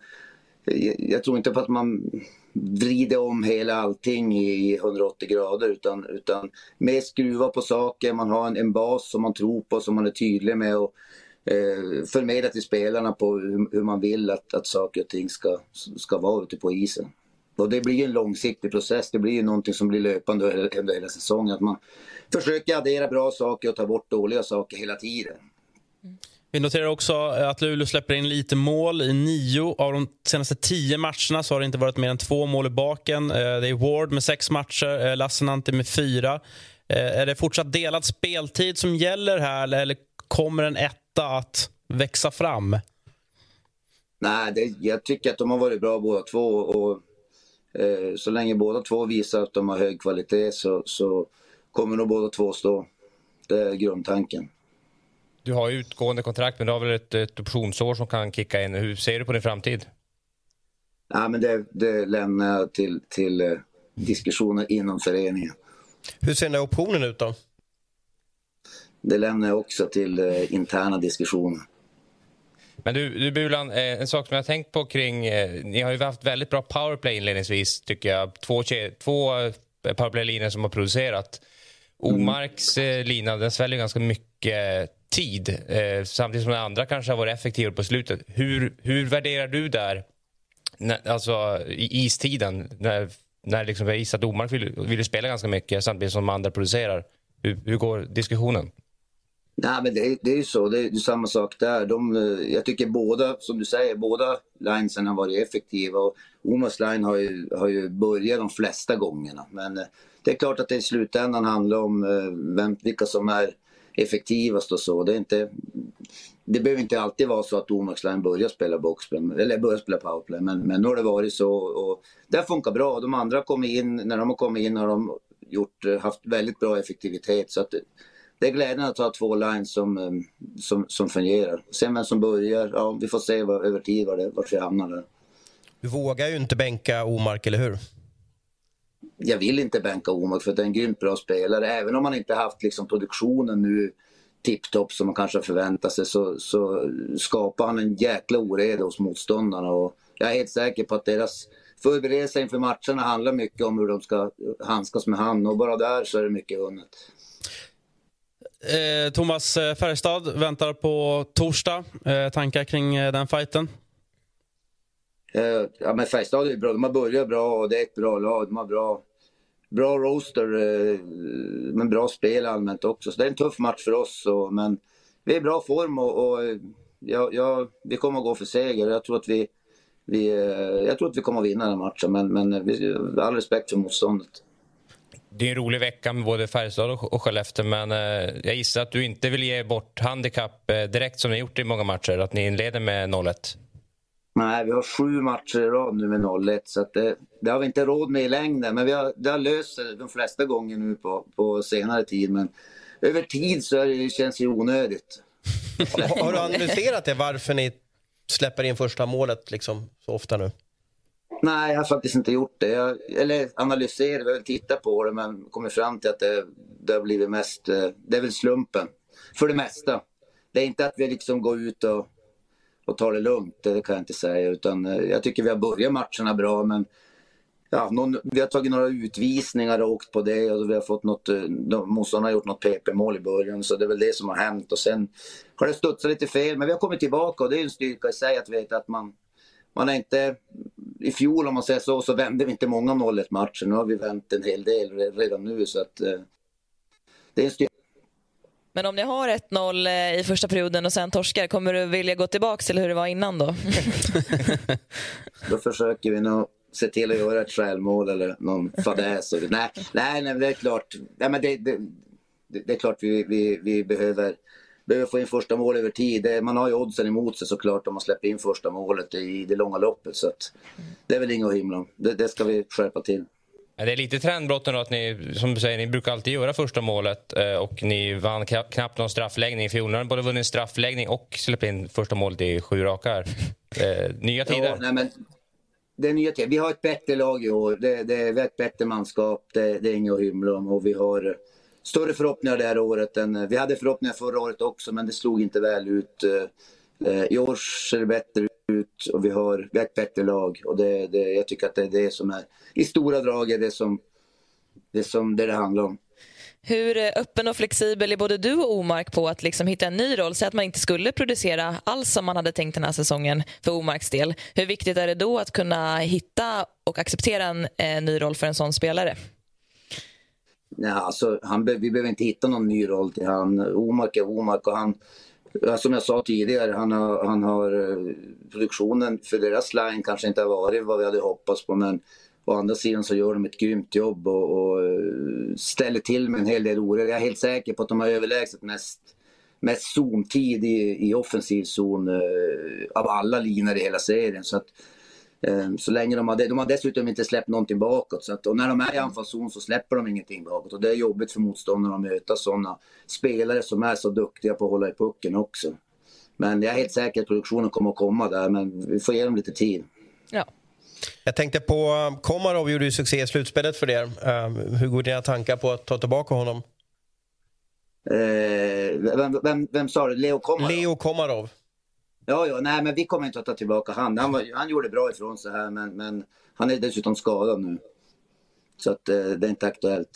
jag tror inte på att man vrider om hela allting i 180 grader utan, utan mer skruva på saker, man har en, en bas som man tror på, som man är tydlig med och eh, förmedla till spelarna på hur, hur, man vill att, att saker och ting ska, ska vara ute på isen. Och det blir en långsiktig process, det blir någonting som blir löpande under hela säsongen. Att man försöker addera bra saker och ta bort dåliga saker hela tiden. Vi noterar också att Luleå släpper in lite mål. I nio av de senaste tio matcherna så har det inte varit mer än två mål i baken. Eh, det är Ward med sex matcher, eh, Lassinantti med fyra. Eh, är det fortsatt delad speltid som gäller här eller kommer en etta att växa fram? Nej, det, jag tycker att de har varit bra båda två. Och, så länge båda två visar att de har hög kvalitet så, så kommer nog båda två stå. Det är grundtanken. Du har ju utgående kontrakt, men du har väl ett, ett optionsår som kan kicka in. Hur ser du på din framtid? Ja, men det, det lämnar jag till, till eh, diskussioner inom föreningen. Hur ser den där optionen ut då? Det lämnar jag också till eh, interna diskussioner. Men du, du Bulan, eh, en sak som jag har tänkt på kring... Ni har ju haft väldigt bra powerplay inledningsvis, tycker jag. Två, två powerplay-linjer som har producerat. Mm. Omarks lina, den sväljer ganska mycket tid eh, samtidigt som den andra kanske har varit effektivare på slutet. Hur, hur värderar du där, när, alltså i istiden, när, när liksom jag gissar att domaren vill, vill spela ganska mycket samtidigt som de andra producerar? Hur, hur går diskussionen? Nej, men det, det är ju så. Det är, det är samma sak där. De, eh, jag tycker båda, som du säger, båda linesen har varit effektiva. Och Omas line har ju, har ju börjat de flesta gångerna. Men eh, det är klart att det i slutändan handlar om eh, vem, vilka som är effektivast och så. Det, är inte, det behöver inte alltid vara så att Omax Line börjar spela boxplay, eller börjar spela powerplay, men, men nu har det varit så. Och det funkar bra. De andra kommer in, när de har kommit in har de gjort, haft väldigt bra effektivitet. Så att det är glädjande att ha två lines som, eh, som, som fungerar. Sen vem som börjar, ja vi får se vad, över tid var det, vart vi hamnar där. Du vågar ju inte bänka Omark, eller hur? jag vill inte bänka Omark för det är en grymt bra spelare. Även om man inte haft liksom produktionen nu tipptopp som man kanske förväntar sig så, så skapar han en jäkla oreda hos motståndarna. Och jag är helt säker på att deras förberedelse inför matcherna handlar mycket om hur de ska handskas med han och bara där så är det mycket vunnet. Eh, Thomas eh, Färjestad väntar på torsdag. Eh, tankar kring eh, den fighten? Eh, ja, men Färjestad är bra. De har börjat bra och det är ett bra lag. De har bra, bra roster, eh, men bra spel allmänt också. Så det är en tuff match för oss. Och, men vi är i bra form och, och ja, ja, vi kommer att gå för seger. Jag tror att vi, vi, jag tror att vi kommer att vinna den matchen, men, men all respekt för motståndet. Det är en rolig vecka med både Färjestad och Skellefteå men jag gissar att du inte vill ge bort handikapp direkt som ni gjort i många matcher, att ni inleder med 0-1? Nej, vi har sju matcher i rad nu med 0-1 så det, det, har vi inte råd med i längden. Men vi har, det har löst sig de flesta gånger nu på, på senare tid. Men över tid så det, känns det onödigt. har, har du analyserat det, varför ni släpper in första målet liksom, så ofta nu? Nej, jag har faktiskt inte gjort det. Jag, eller analyserat, jag har tittat på det men kommit fram till att det, det har blivit mest, eh, det är väl slumpen. För det mesta. Det är inte att vi liksom går ut och och tar det lugnt, det kan jag inte säga. Utan eh, jag tycker vi har börjat matcherna bra men ja, någon, vi har tagit några utvisningar och åkt på det och vi har fått något, eh, motståndarna har gjort något PP-mål i början så det är väl det som har hänt och sen har det studsat lite fel men vi har kommit tillbaka och det är en styrka i sig att veta att man man är inte, i fjol om man säger så, så vände vi inte många 0-1 matcher. Nu har vi vänt en hel del redan nu så att eh, det är en styrka men om ni har 1-0 eh, i första perioden och sen torskar, kommer du vilja gå tillbaka till hur det var innan då? då försöker vi nog se till att göra ett självmål eller någon fadäs. nej, nej, nej, det är klart. Nej, men det, det, det är klart vi, vi, vi behöver behöver få in första mål över tid. Man har ju oddsen emot sig såklart om man släpper in första målet i det långa loppet. Så det är väl inget att himla om. Det, det ska vi skärpa till. Det är lite trendbrotten då att ni, som du säger, ni brukar alltid göra första målet eh, och ni vann kna- knappt någon straffläggning i fjol. Har ni både vunnit straffläggning och släppt in första målet i sju raka här. Eh, nya tider. Ja, nej, men det är nya tider. Vi har ett bättre lag i år. Det, det är ett bättre manskap. Det, det är inget att hymla om. Och vi har större förhoppningar det här året. Än, eh, vi hade förhoppningar förra året också, men det slog inte väl ut. Eh, eh, I år ser det bättre ut och vi har, vi har ett bättre lag. Och det, det, jag tycker att det är det som är, i stora drag, är det som det, som, det, det handlar om. Hur öppen och flexibel är både du och Omark på att liksom hitta en ny roll? Säg att man inte skulle producera alls som man hade tänkt den här säsongen för Omarks del. Hur viktigt är det då att kunna hitta och acceptera en eh, ny roll för en sån spelare? Nej, alltså, han, be- vi behöver inte hitta någon ny roll till han. Omark är Omark och han, som jag sa tidigare, han har, han har eh, produktionen för deras line kanske inte har varit vad vi hade hoppats på men å andra sidan så gör de ett grymt jobb och, och eh, ställer till med en hel del oreda. Jag är helt säker på att de har överlägset mest, mest zontid i, i offensiv zon eh, av alla linor i hela serien. Så att, så länge de har det. De har dessutom inte släppt någonting bakåt. Så att, och när de är i anfallszon så släpper de ingenting bakåt. Och det är jobbigt för motståndarna att möta sådana spelare som är så duktiga på att hålla i pucken också. Men jag är helt säker att produktionen kommer att komma där, men vi får ge dem lite tid. Ja. Jag tänkte på um, Komarov gjorde ju succé i slutspelet för er. Um, hur går dina tankar på att ta tillbaka honom? Eh, vem, vem, vem sa det? Leo Komarov? Leo Komarov. Ja, ja, nej men vi kommer inte att ta tillbaka han. Han, var, han gjorde bra ifrån sig här, men, men han är dessutom skadad nu. Så att eh, det är inte aktuellt.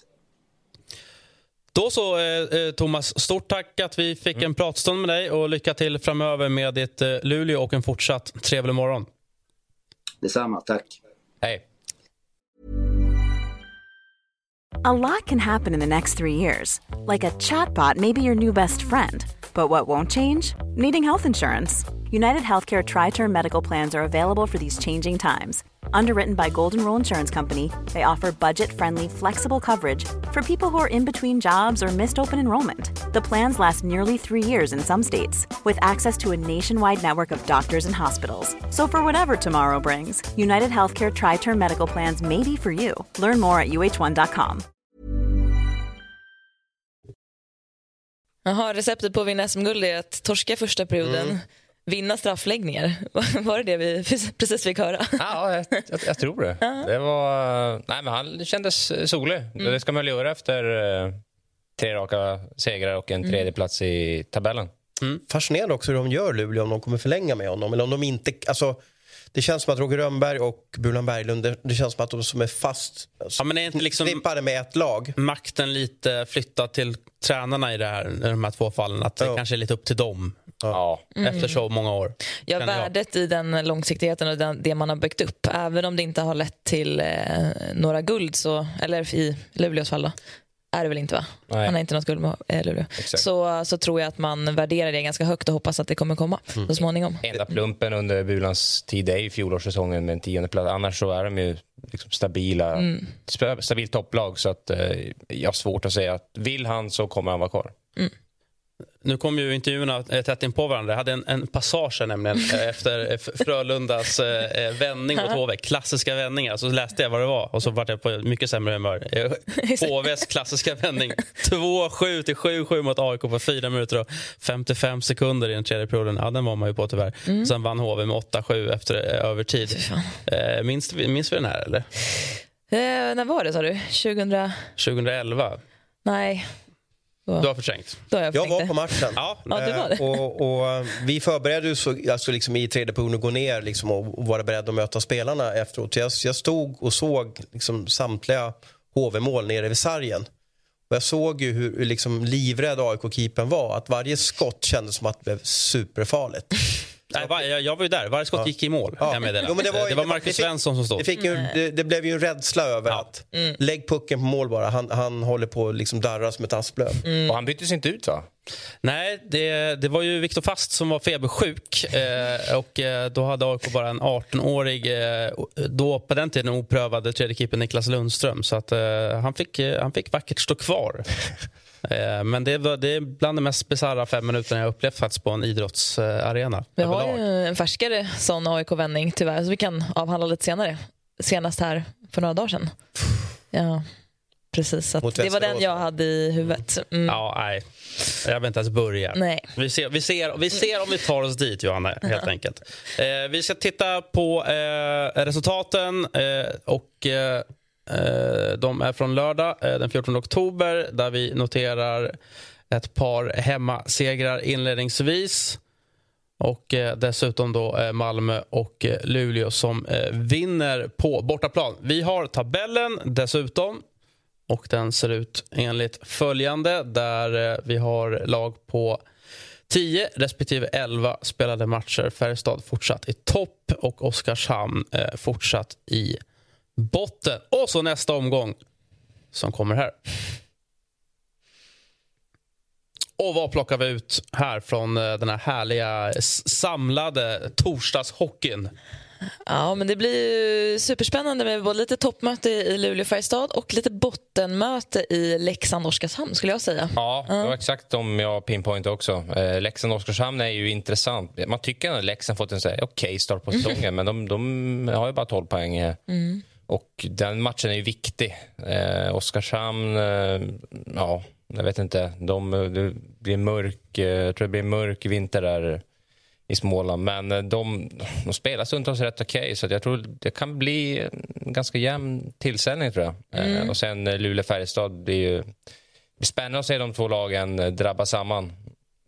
Då så, eh, eh, Thomas. Stort tack att vi fick en pratstund med dig och lycka till framöver med ditt eh, Luleå och en fortsatt trevlig morgon. Detsamma, tack. Hej. A lot can happen in the next three years. Like a chatbot may be your new best friend. But what won't change? Needing health insurance. United Healthcare Tri Term Medical Plans are available for these changing times. Underwritten by Golden Rule Insurance Company, they offer budget friendly, flexible coverage for people who are in between jobs or missed open enrollment. The plans last nearly three years in some states, with access to a nationwide network of doctors and hospitals. So, for whatever tomorrow brings, United Healthcare Tri Term Medical Plans may be for you. Learn more at uh1.com. Jaha, receptet på att vinna SM-guld är att torska första perioden, Mm. Vinna straffläggningar. Var det det vi precis fick höra? Ja, jag, jag, jag tror det. det var, nej, men han kändes solig. Det ska man väl göra efter eh, tre raka segrar och en tredje plats i tabellen. Fascinerande också hur de gör Luleå om de kommer förlänga med honom. Eller om de inte, alltså, det känns som att Roger Rönnberg och Bulan Berglund, det, det känns som att de som är fast Ja, men är inte liksom slippade med ett lag. makten lite flyttad till tränarna i, det här, i de här två fallen? Att det Ja. kanske är lite upp till dem Ja. efter så många år? Ja, känner jag. värdet i den långsiktigheten och den, det man har byggt upp, även om det inte har lett till eh, några guld, så, eller i Luleås fall då, är det väl inte va? Nej. Han har inte något guld med eh, Luleå. Exakt. Så, så tror jag att man värderar det ganska högt och hoppas att det kommer komma så småningom. Enda plumpen under Bulans tid är ju fjolårssäsongen med en tionde plats. Annars så är de ju liksom stabila, sp- stabilt topplag. Så att, eh, jag har svårt att säga att vill han så kommer han vara kvar. Nu kom ju intervjuerna tätt in på varandra. Jag hade en, en passage nämligen eh, efter eh, Frölundas eh, eh, vändning mot HV. Klassiska vändningar. Så läste jag vad det var och så var jag på mycket sämre humör. HVs klassiska vändning. 2-7 till 7-7 mot AIK på 4 minuter och 55 sekunder i den tredje perioden. Ja, den var man ju på tyvärr. Sen vann HV med 8-7 efter övertid. Eh, minns, minns vi den här eller? Eh, när var det sa du? 2000? 2011. Nej, Du har förträngt. då har jag Jag var på matchen. Ja. Ja, det var det. Eh, Och, och eh, vi förberedde oss alltså liksom i tredje perioden att gå ner liksom och och vara beredda att möta spelarna efteråt. Jag, jag stod och såg liksom samtliga HV-mål nere vid sargen. Och jag såg ju hur, hur liksom livrädd AIK-keepern var. Att varje skott kändes som att det blev superfarligt. Nej, var, jag, jag var ju där. Varje skott gick i mål. Ja. Jag. Jo, men det det, var ju- var det- Marcus det fick- Svensson som stod. Det, fick ju, det, det blev ju en rädsla över Ja. att lägg pucken på mål bara. Han, han håller på att liksom darra som ett asplöv. Och han byttes inte ut va? Nej, det, det var ju Viktor Fast som var febersjuk. Eh, och eh, Då hade AIK bara en 18-årig, eh, då på den tiden oprövade tredje keeper Niklas Lundström. Så att, eh, han, fick, eh, han fick vackert stå kvar. Eh, Men det, var, det är bland de mest bisarra fem minuterna jag upplevt faktiskt på en idrottsarena. Vi har ju en färskare sån AIK-vändning tyvärr, så vi kan avhandla lite senare. Senast här för några dagar sedan. Ja, precis. Det var den jag hade i huvudet. Mm. Ja, nej. Jag vill inte ens börja. Nej. Vi ser, vi, ser, vi ser om vi tar oss dit, Johanna. helt enkelt. Eh, vi ska titta på eh, resultaten. Eh, och eh, Eh, de är från lördag, eh, den 14 oktober där vi noterar ett par hemmasegrar inledningsvis. Och eh, dessutom då Malmö och Luleå som vinner på bortaplan. Vi har tabellen dessutom. Och den ser ut enligt följande där vi har lag på 10 respektive 11 spelade matcher. Färjestad fortsatt i topp och Oskarshamn fortsatt i botten. Och så nästa omgång som kommer här. Och vad plockar vi ut här från eh, den här härliga samlade torsdagshockeyn? Ja, men det blir ju superspännande med både lite toppmöte i Luleå-Färjestad och lite bottenmöte i Leksand-Oskarshamn skulle jag säga. Ja, det var exakt de jag pinpointade också. Eh, Leksand och Oskarshamn är ju intressant. Man tycker att Leksand fått en okej start på säsongen, men de, de har ju bara 12 poäng. eh. Mm. Och den matchen är ju viktig. Eh, Oskarshamn, eh, ja, jag vet inte. De, det blir mörk, eh, jag tror det blir mörk vinter där i Småland. Men eh, de, de spelar stundtals rätt okej, så att jag tror det kan bli en ganska jämn tillställning. tror jag. Eh, Mm. och sen Luleå-Färjestad blir ju... Det blir spännande att se de två lagen drabba samman,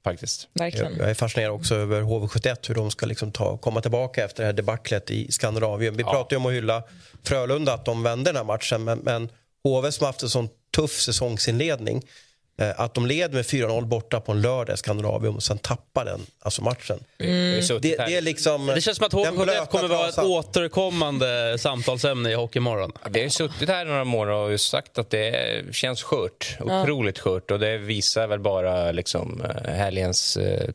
faktiskt. Verkligen. Jag är fascinerad också över HV71, hur de ska liksom ta, komma tillbaka efter det här debaclet i Skandinavien. Vi pratar ju om att hylla Frölunda, att de vände den här matchen, men, men HV som haft en sån tuff säsongsinledning, att de leder med 4-0 borta på en lördag i Skandinavien och sen tappar den, alltså matchen. Mm. Det, det är liksom... Det känns som att den HV71 blöta kommer vara ett återkommande samtalsämne i Hockeymorgon. Vi har ju suttit här några månader och sagt att det känns skört. Otroligt skört. Och det visar väl bara liksom, eh, helgens eh,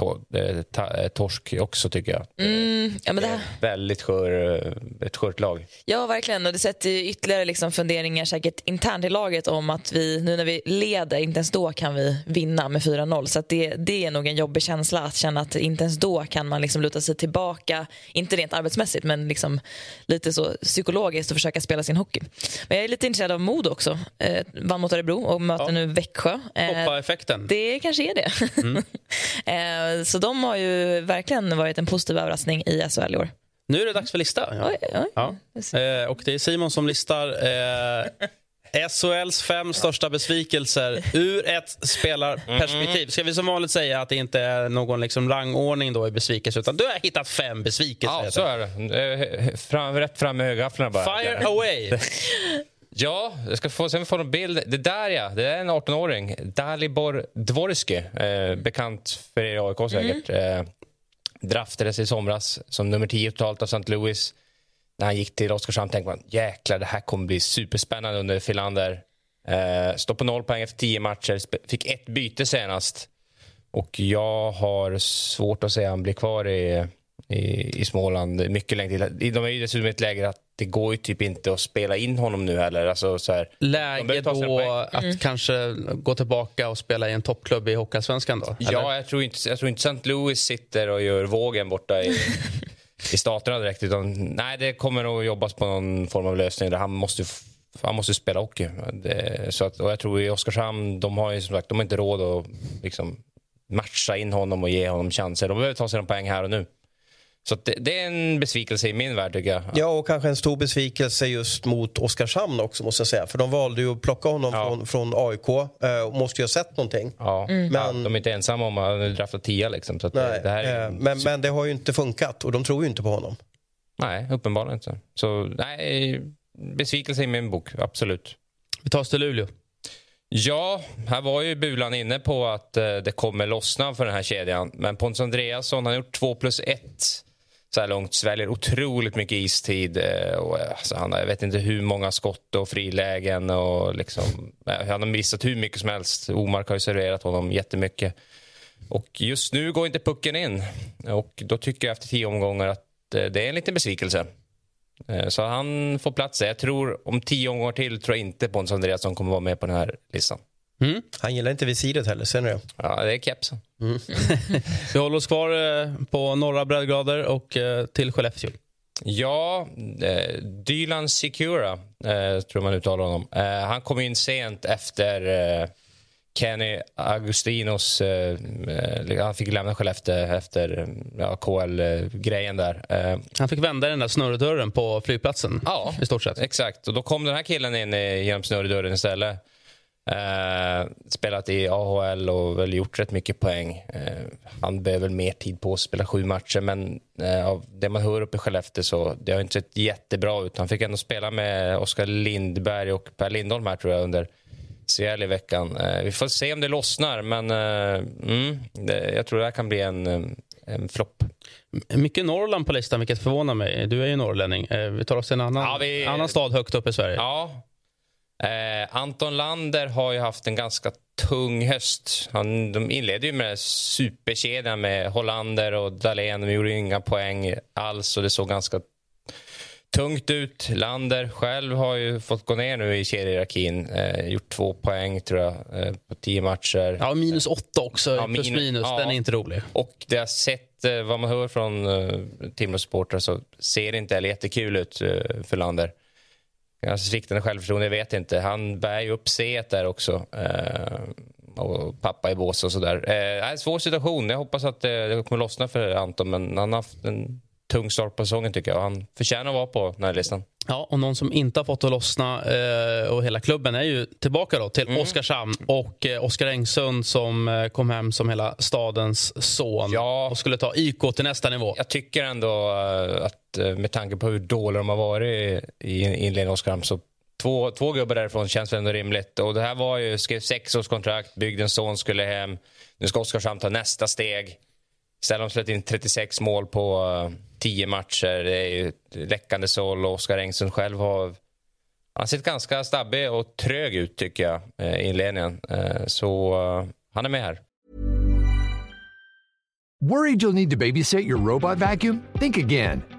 to- eh, ta- eh, torsk också, tycker jag. Mm, ja, men det här, Väldigt skör, eh, ett skört lag. ja, verkligen. Och det sätter ytterligare liksom funderingar säkert internt i laget om att vi nu när vi leder, inte ens då kan vi vinna med 4-0. Så det, det är nog en jobbig känsla att känna att inte ens då kan man liksom luta sig tillbaka. Inte rent arbetsmässigt, men liksom lite så psykologiskt och försöka spela sin hockey. Men jag är lite intresserad av Modo också. Eh, vann mot Örebro och möter nu Växjö. Eh, Hoppa-effekten. det kanske är det. Mm. eh, så de har ju verkligen varit en positiv överraskning i SHL i år. Nu är det dags för lista. Ja. Oj, oj. Ja. Eh, och det är Simon som listar eh, SHLs fem största besvikelser ur ett spelarperspektiv. Ska vi som vanligt säga att det inte är någon liksom rangordning då i besvikelse utan du har hittat fem besvikelser. Ja, så är det. Eh, Fram, rätt fram med högafflarna bara. Fire away! Ja, jag ska få, sen få en bild. Det där ja, det är en 18-åring. Dalibor Dvorski, eh, bekant för er i AIK säkert. Eh, draftades i somras som nummer 10 totalt av St. Louis. När han gick till Oskarshamn tänkte man jäklar, det här kommer bli superspännande under Filander. Eh, står på noll poäng efter 10 matcher, fick ett byte senast. Och jag har svårt att säga att han blir kvar i, i, i Småland mycket länge till. De är ju dessutom i ett läge att det går ju typ inte att spela in honom nu heller. Alltså, så här, Läge då att Mm. kanske gå tillbaka och spela i en toppklubb i Hockeyallsvenskan då? eller? Ja, jag tror, inte, jag tror inte St. Louis sitter och gör vågen borta i, i staterna direkt. Utan, nej, det kommer nog jobbas på någon form av lösning där han måste, han måste spela hockey. Det, så att, och jag tror i Oskarshamn, de har ju som sagt de har inte råd att liksom, matcha in honom och ge honom chanser. De behöver ta sina poäng här och nu. Så det, det är en besvikelse i min värld tycker jag. Ja, och kanske en stor besvikelse just mot Oskarshamn också måste jag säga. För de valde ju att plocka honom från, från AIK eh, och måste ju ha sett någonting. Ja, Mm. ja, Men- de är inte ensamma om att drafta tia. Liksom, så att Nej, det, här är, eh, men, men det har ju inte funkat och de tror ju inte på honom. Nej, uppenbarligen inte. Så nej, besvikelse i min bok, absolut. Vi tar oss till Luleå. Ja, här var ju Bulan inne på att eh, det kommer lossna för den här kedjan. Men Pontus Andreasson har gjort 2 plus 1 så här långt. Sväljer otroligt mycket istid. Eh, och, eh, alltså, han har, jag vet inte hur många skott och frilägen. Och liksom, eh, han har missat hur mycket som helst. Omark har ju serverat honom jättemycket. Och just nu går inte pucken in. Och då tycker jag efter tio omgångar att det är en liten besvikelse. Så han får plats där. Jag tror om tio omgångar till tror jag inte Pontus Andreasson kommer vara med på den här listan. Mm. Han gillar inte visiret heller, ser ni det? Ja, det är kepsen. Mm. Vi håller oss kvar eh, på norra breddgrader och eh, till Skellefteå. Ja, eh, Dylan Secura, eh, tror man uttalar honom. Eh, han kom in sent efter eh, Kenny Agustinos... Han fick lämna Skellefteå efter ja, KL-grejen där. Han fick vända den där snurrdörren på flygplatsen. Ja, i stort sett. Exakt, och då kom den här killen in genom snurrdörren istället. Eh, spelat i AHL och väl gjort rätt mycket poäng. Eh, han behöver mer tid på att spela sju matcher men eh, av det man hör uppe i Skellefteå så det har inte sett jättebra ut. Han fick ändå spela med Oskar Lindberg och Per Lindholm här tror jag under CL i veckan. Vi får se om det lossnar men mm, det, jag tror det här kan bli en, en flopp. Mycket Norrland på listan, vilket förvånar mig. Du är ju norrlänning. Vi tar oss till en annan, Ja, vi- annan stad högt upp i Sverige. Ja. Eh, Anton Lander har ju haft en ganska tung höst. Han, de inledde ju med superkedjan med Hollander och Dahlén. De gjorde inga poäng alls och det såg ganska tungt ut. Lander själv har ju fått gå ner nu i kedjehierarkin. Eh, gjort två poäng tror jag eh, på tio matcher. Ja, minus åtta också, Ja, plus min- minus. ja. Den är inte rolig. Och det har sett, eh, vad man hör från uh, Timrå-supportrar så ser det inte heller jättekul ut uh, för Lander. Kanske alltså, sviktande självförtroende, jag vet inte. Han bär ju upp C där också. eh, och pappa i bås och sådär. Eh, svår situation. Jag hoppas att eh, det, det kommer lossna för Anton men han har haft en tung start på säsongen tycker jag. Han förtjänar att vara på den här listan. Ja, och någon som inte har fått att lossna eh, och hela klubben är ju tillbaka då till Oskarshamn och eh, Oskar Engsund som eh, kom hem som hela stadens son och skulle ta IK till nästa nivå. Jag tycker ändå eh, att eh, med tanke på hur dåliga de har varit i inledningen av Oskarshamn så två, två gubbar därifrån känns väl ändå rimligt. Och det här var ju, skrev sex års kontrakt, byggde en son, skulle hem. Nu ska Oskarshamn ta nästa steg. Istället har de släppt in 36 mål på eh, 10 matcher. Det är ju läckande såll och Oskar Engström själv har han har sett ganska stabbig och trög ut tycker jag eh, i inledningen. Eh, så han är med här. Worried you'll need to babysit your robot vacuum? Think again.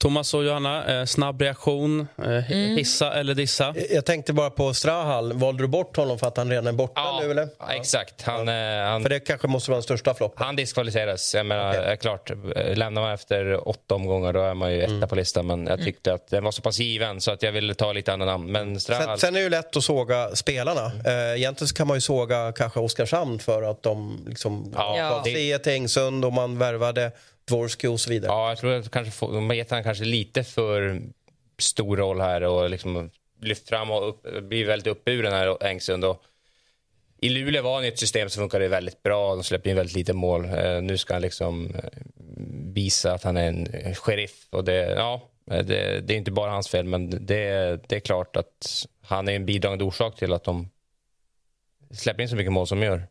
Thomas och Johanna, eh, snabb reaktion. Eh, Mm. Hissa eller dissa? Jag tänkte bara på Strahal. Valde du bort honom för att han redan är borta nu eller? Ja, exakt. Han, eh, han, För det kanske måste vara den största floppen. Han diskvalificeras. Jag menar, är klart, eh, lämnar man efter åtta omgångar då är man ju etta Mm. på listan. Men jag tyckte att den var så pass given så att jag ville ta lite andra namn. Men Strahal, Sen, sen är det ju lätt att såga spelarna. Eh, egentligen så kan man ju såga kanske Oskarshamn för att de liksom Ja. gav C till Engsund och man värvade Dvorsky och så vidare. Ja, jag tror att kanske de har gett han kanske lite för stor roll här och liksom lyft fram och upp, blir väldigt uppburen här Engsund. Och I Luleå var han i ett system som funkade väldigt bra. De släppte in väldigt lite mål. Eh, nu ska han liksom eh, visa att han är en eh, sheriff. Och det, ja, det, det är inte bara hans fel, men det, det är klart att han är en bidragande orsak till att de släpper in så mycket mål som de gör.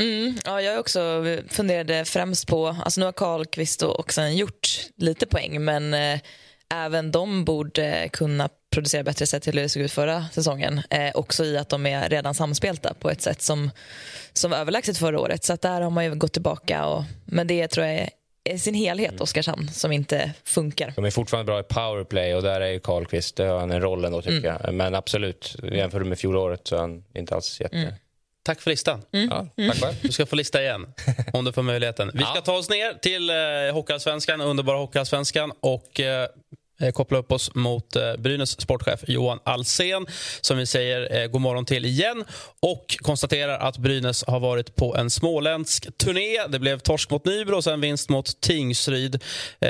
Mm, ja, jag också funderade främst på, alltså nu har Karlqvist och Oxen gjort lite poäng men eh, även de borde kunna producera bättre sett till hur det såg ut förra säsongen. Eh, också i att de är redan samspelta på ett sätt som, som var överlägset förra året. Så att där har man ju gått tillbaka. Och, men det tror jag är i sin helhet Oskarshamn som inte funkar. De är fortfarande bra i powerplay och där är ju Karlqvist, det har han en roll ändå tycker Mm. jag. Men absolut, jämför med fjolåret så är han inte alls jätte... Mm. Tack för listan. Ja, tack själv. Du ska få lista igen om du får möjligheten. Vi ska ta oss ner till eh, Hockeyallsvenskan, underbara Hockeyallsvenskan och eh, Eh, koppla upp oss mot eh, Brynäs sportchef Johan Alsen som vi säger eh, god morgon till igen och konstaterar att Brynäs har varit på en småländsk turné. Det blev torsk mot Nybro och sen vinst mot Tingsryd.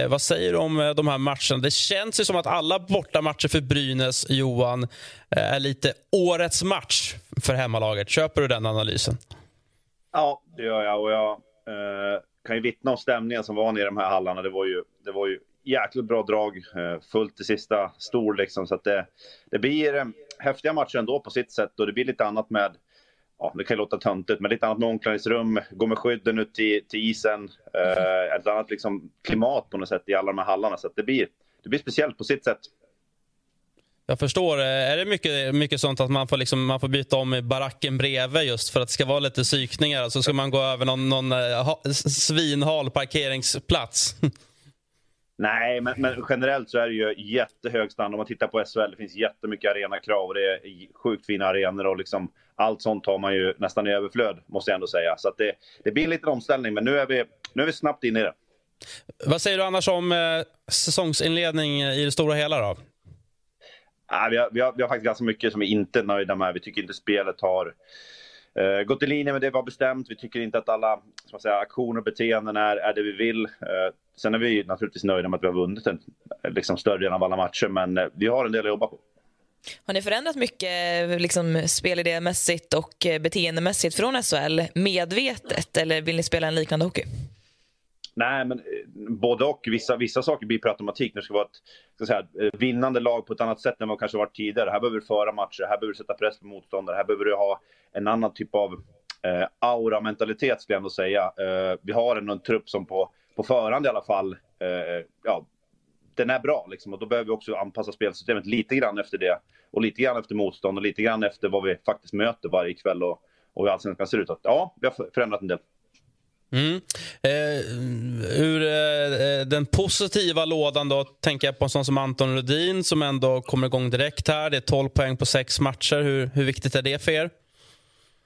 Vad säger du om de här matcherna? Det känns ju som att alla bortamatcher för Brynäs, Johan, är lite årets match för hemmalaget. Köper du den analysen? Ja, det gör jag. Och jag eh, kan ju vittna om stämningen som var nere i de här hallarna. Det var ju, det var ju jäkligt bra drag. Eh, fullt i sista stor liksom. Så att det, det blir eh, häftiga matcher ändå på sitt sätt. Och det blir lite annat med ja, det kan ju låta töntigt, men lite annat med omklädningsrum, gå med skydden ut till, till isen. Eh, ett annat liksom, klimat på något sätt i alla de här hallarna. Så det, blir, det blir speciellt på sitt sätt. Jag förstår. Eh, är det mycket, mycket sånt att man får, liksom, man får byta om i baracken bredvid just för att det ska vara lite psykningar? Så alltså, ska man gå över någon, någon svinhal parkeringsplats? Nej, men, men, generellt så är det ju jättehög standard. Om man tittar på SHL, det finns jättemycket arenakrav och det är sjukt fina arenor och liksom allt sånt har man ju nästan i överflöd, måste jag ändå säga. Så det, det blir en liten omställning, men nu är, vi, nu är vi snabbt inne i det. Vad säger du annars om eh, säsongsinledning i det stora hela då? Ja, vi, har, vi, har, vi har faktiskt ganska mycket som vi inte är nöjda med. Vi tycker inte spelet har Uh, gått i linje med det vi har bestämt. Vi tycker inte att alla som säga, aktioner och beteenden är, är det vi vill. Uh, sen är vi naturligtvis nöjda med att vi har vunnit en liksom, större del av alla matcher, men uh, vi har en del att jobba på. Har ni förändrat mycket liksom, spelidémässigt och beteendemässigt från SHL medvetet eller vill ni spela en liknande hockey? Nej, men eh, både och. Vissa, vissa saker blir per automatik. Det ska vara ett ska säga, eh, vinnande lag på ett annat sätt än vad kanske varit tidigare. Här behöver du föra matcher, här behöver du sätta press på motståndare, här behöver du ha en annan typ av eh, aura-mentalitet skulle jag ändå säga. Eh, vi har ändå en trupp som på, på förhand i alla fall, eh, ja, den är bra liksom. Och då behöver vi också anpassa spelsystemet lite grann efter det. Och lite grann efter motstånd och lite grann efter vad vi faktiskt möter varje kväll och, och hur allsvenskan ser ut. Att, ja, vi har förändrat en del. Mm. Eh, ur eh, eh, den positiva lådan då tänker jag på en sån som Anton Rudin som ändå kommer igång direkt här. Det är 12 poäng på sex matcher. Hur, hur viktigt är det för er?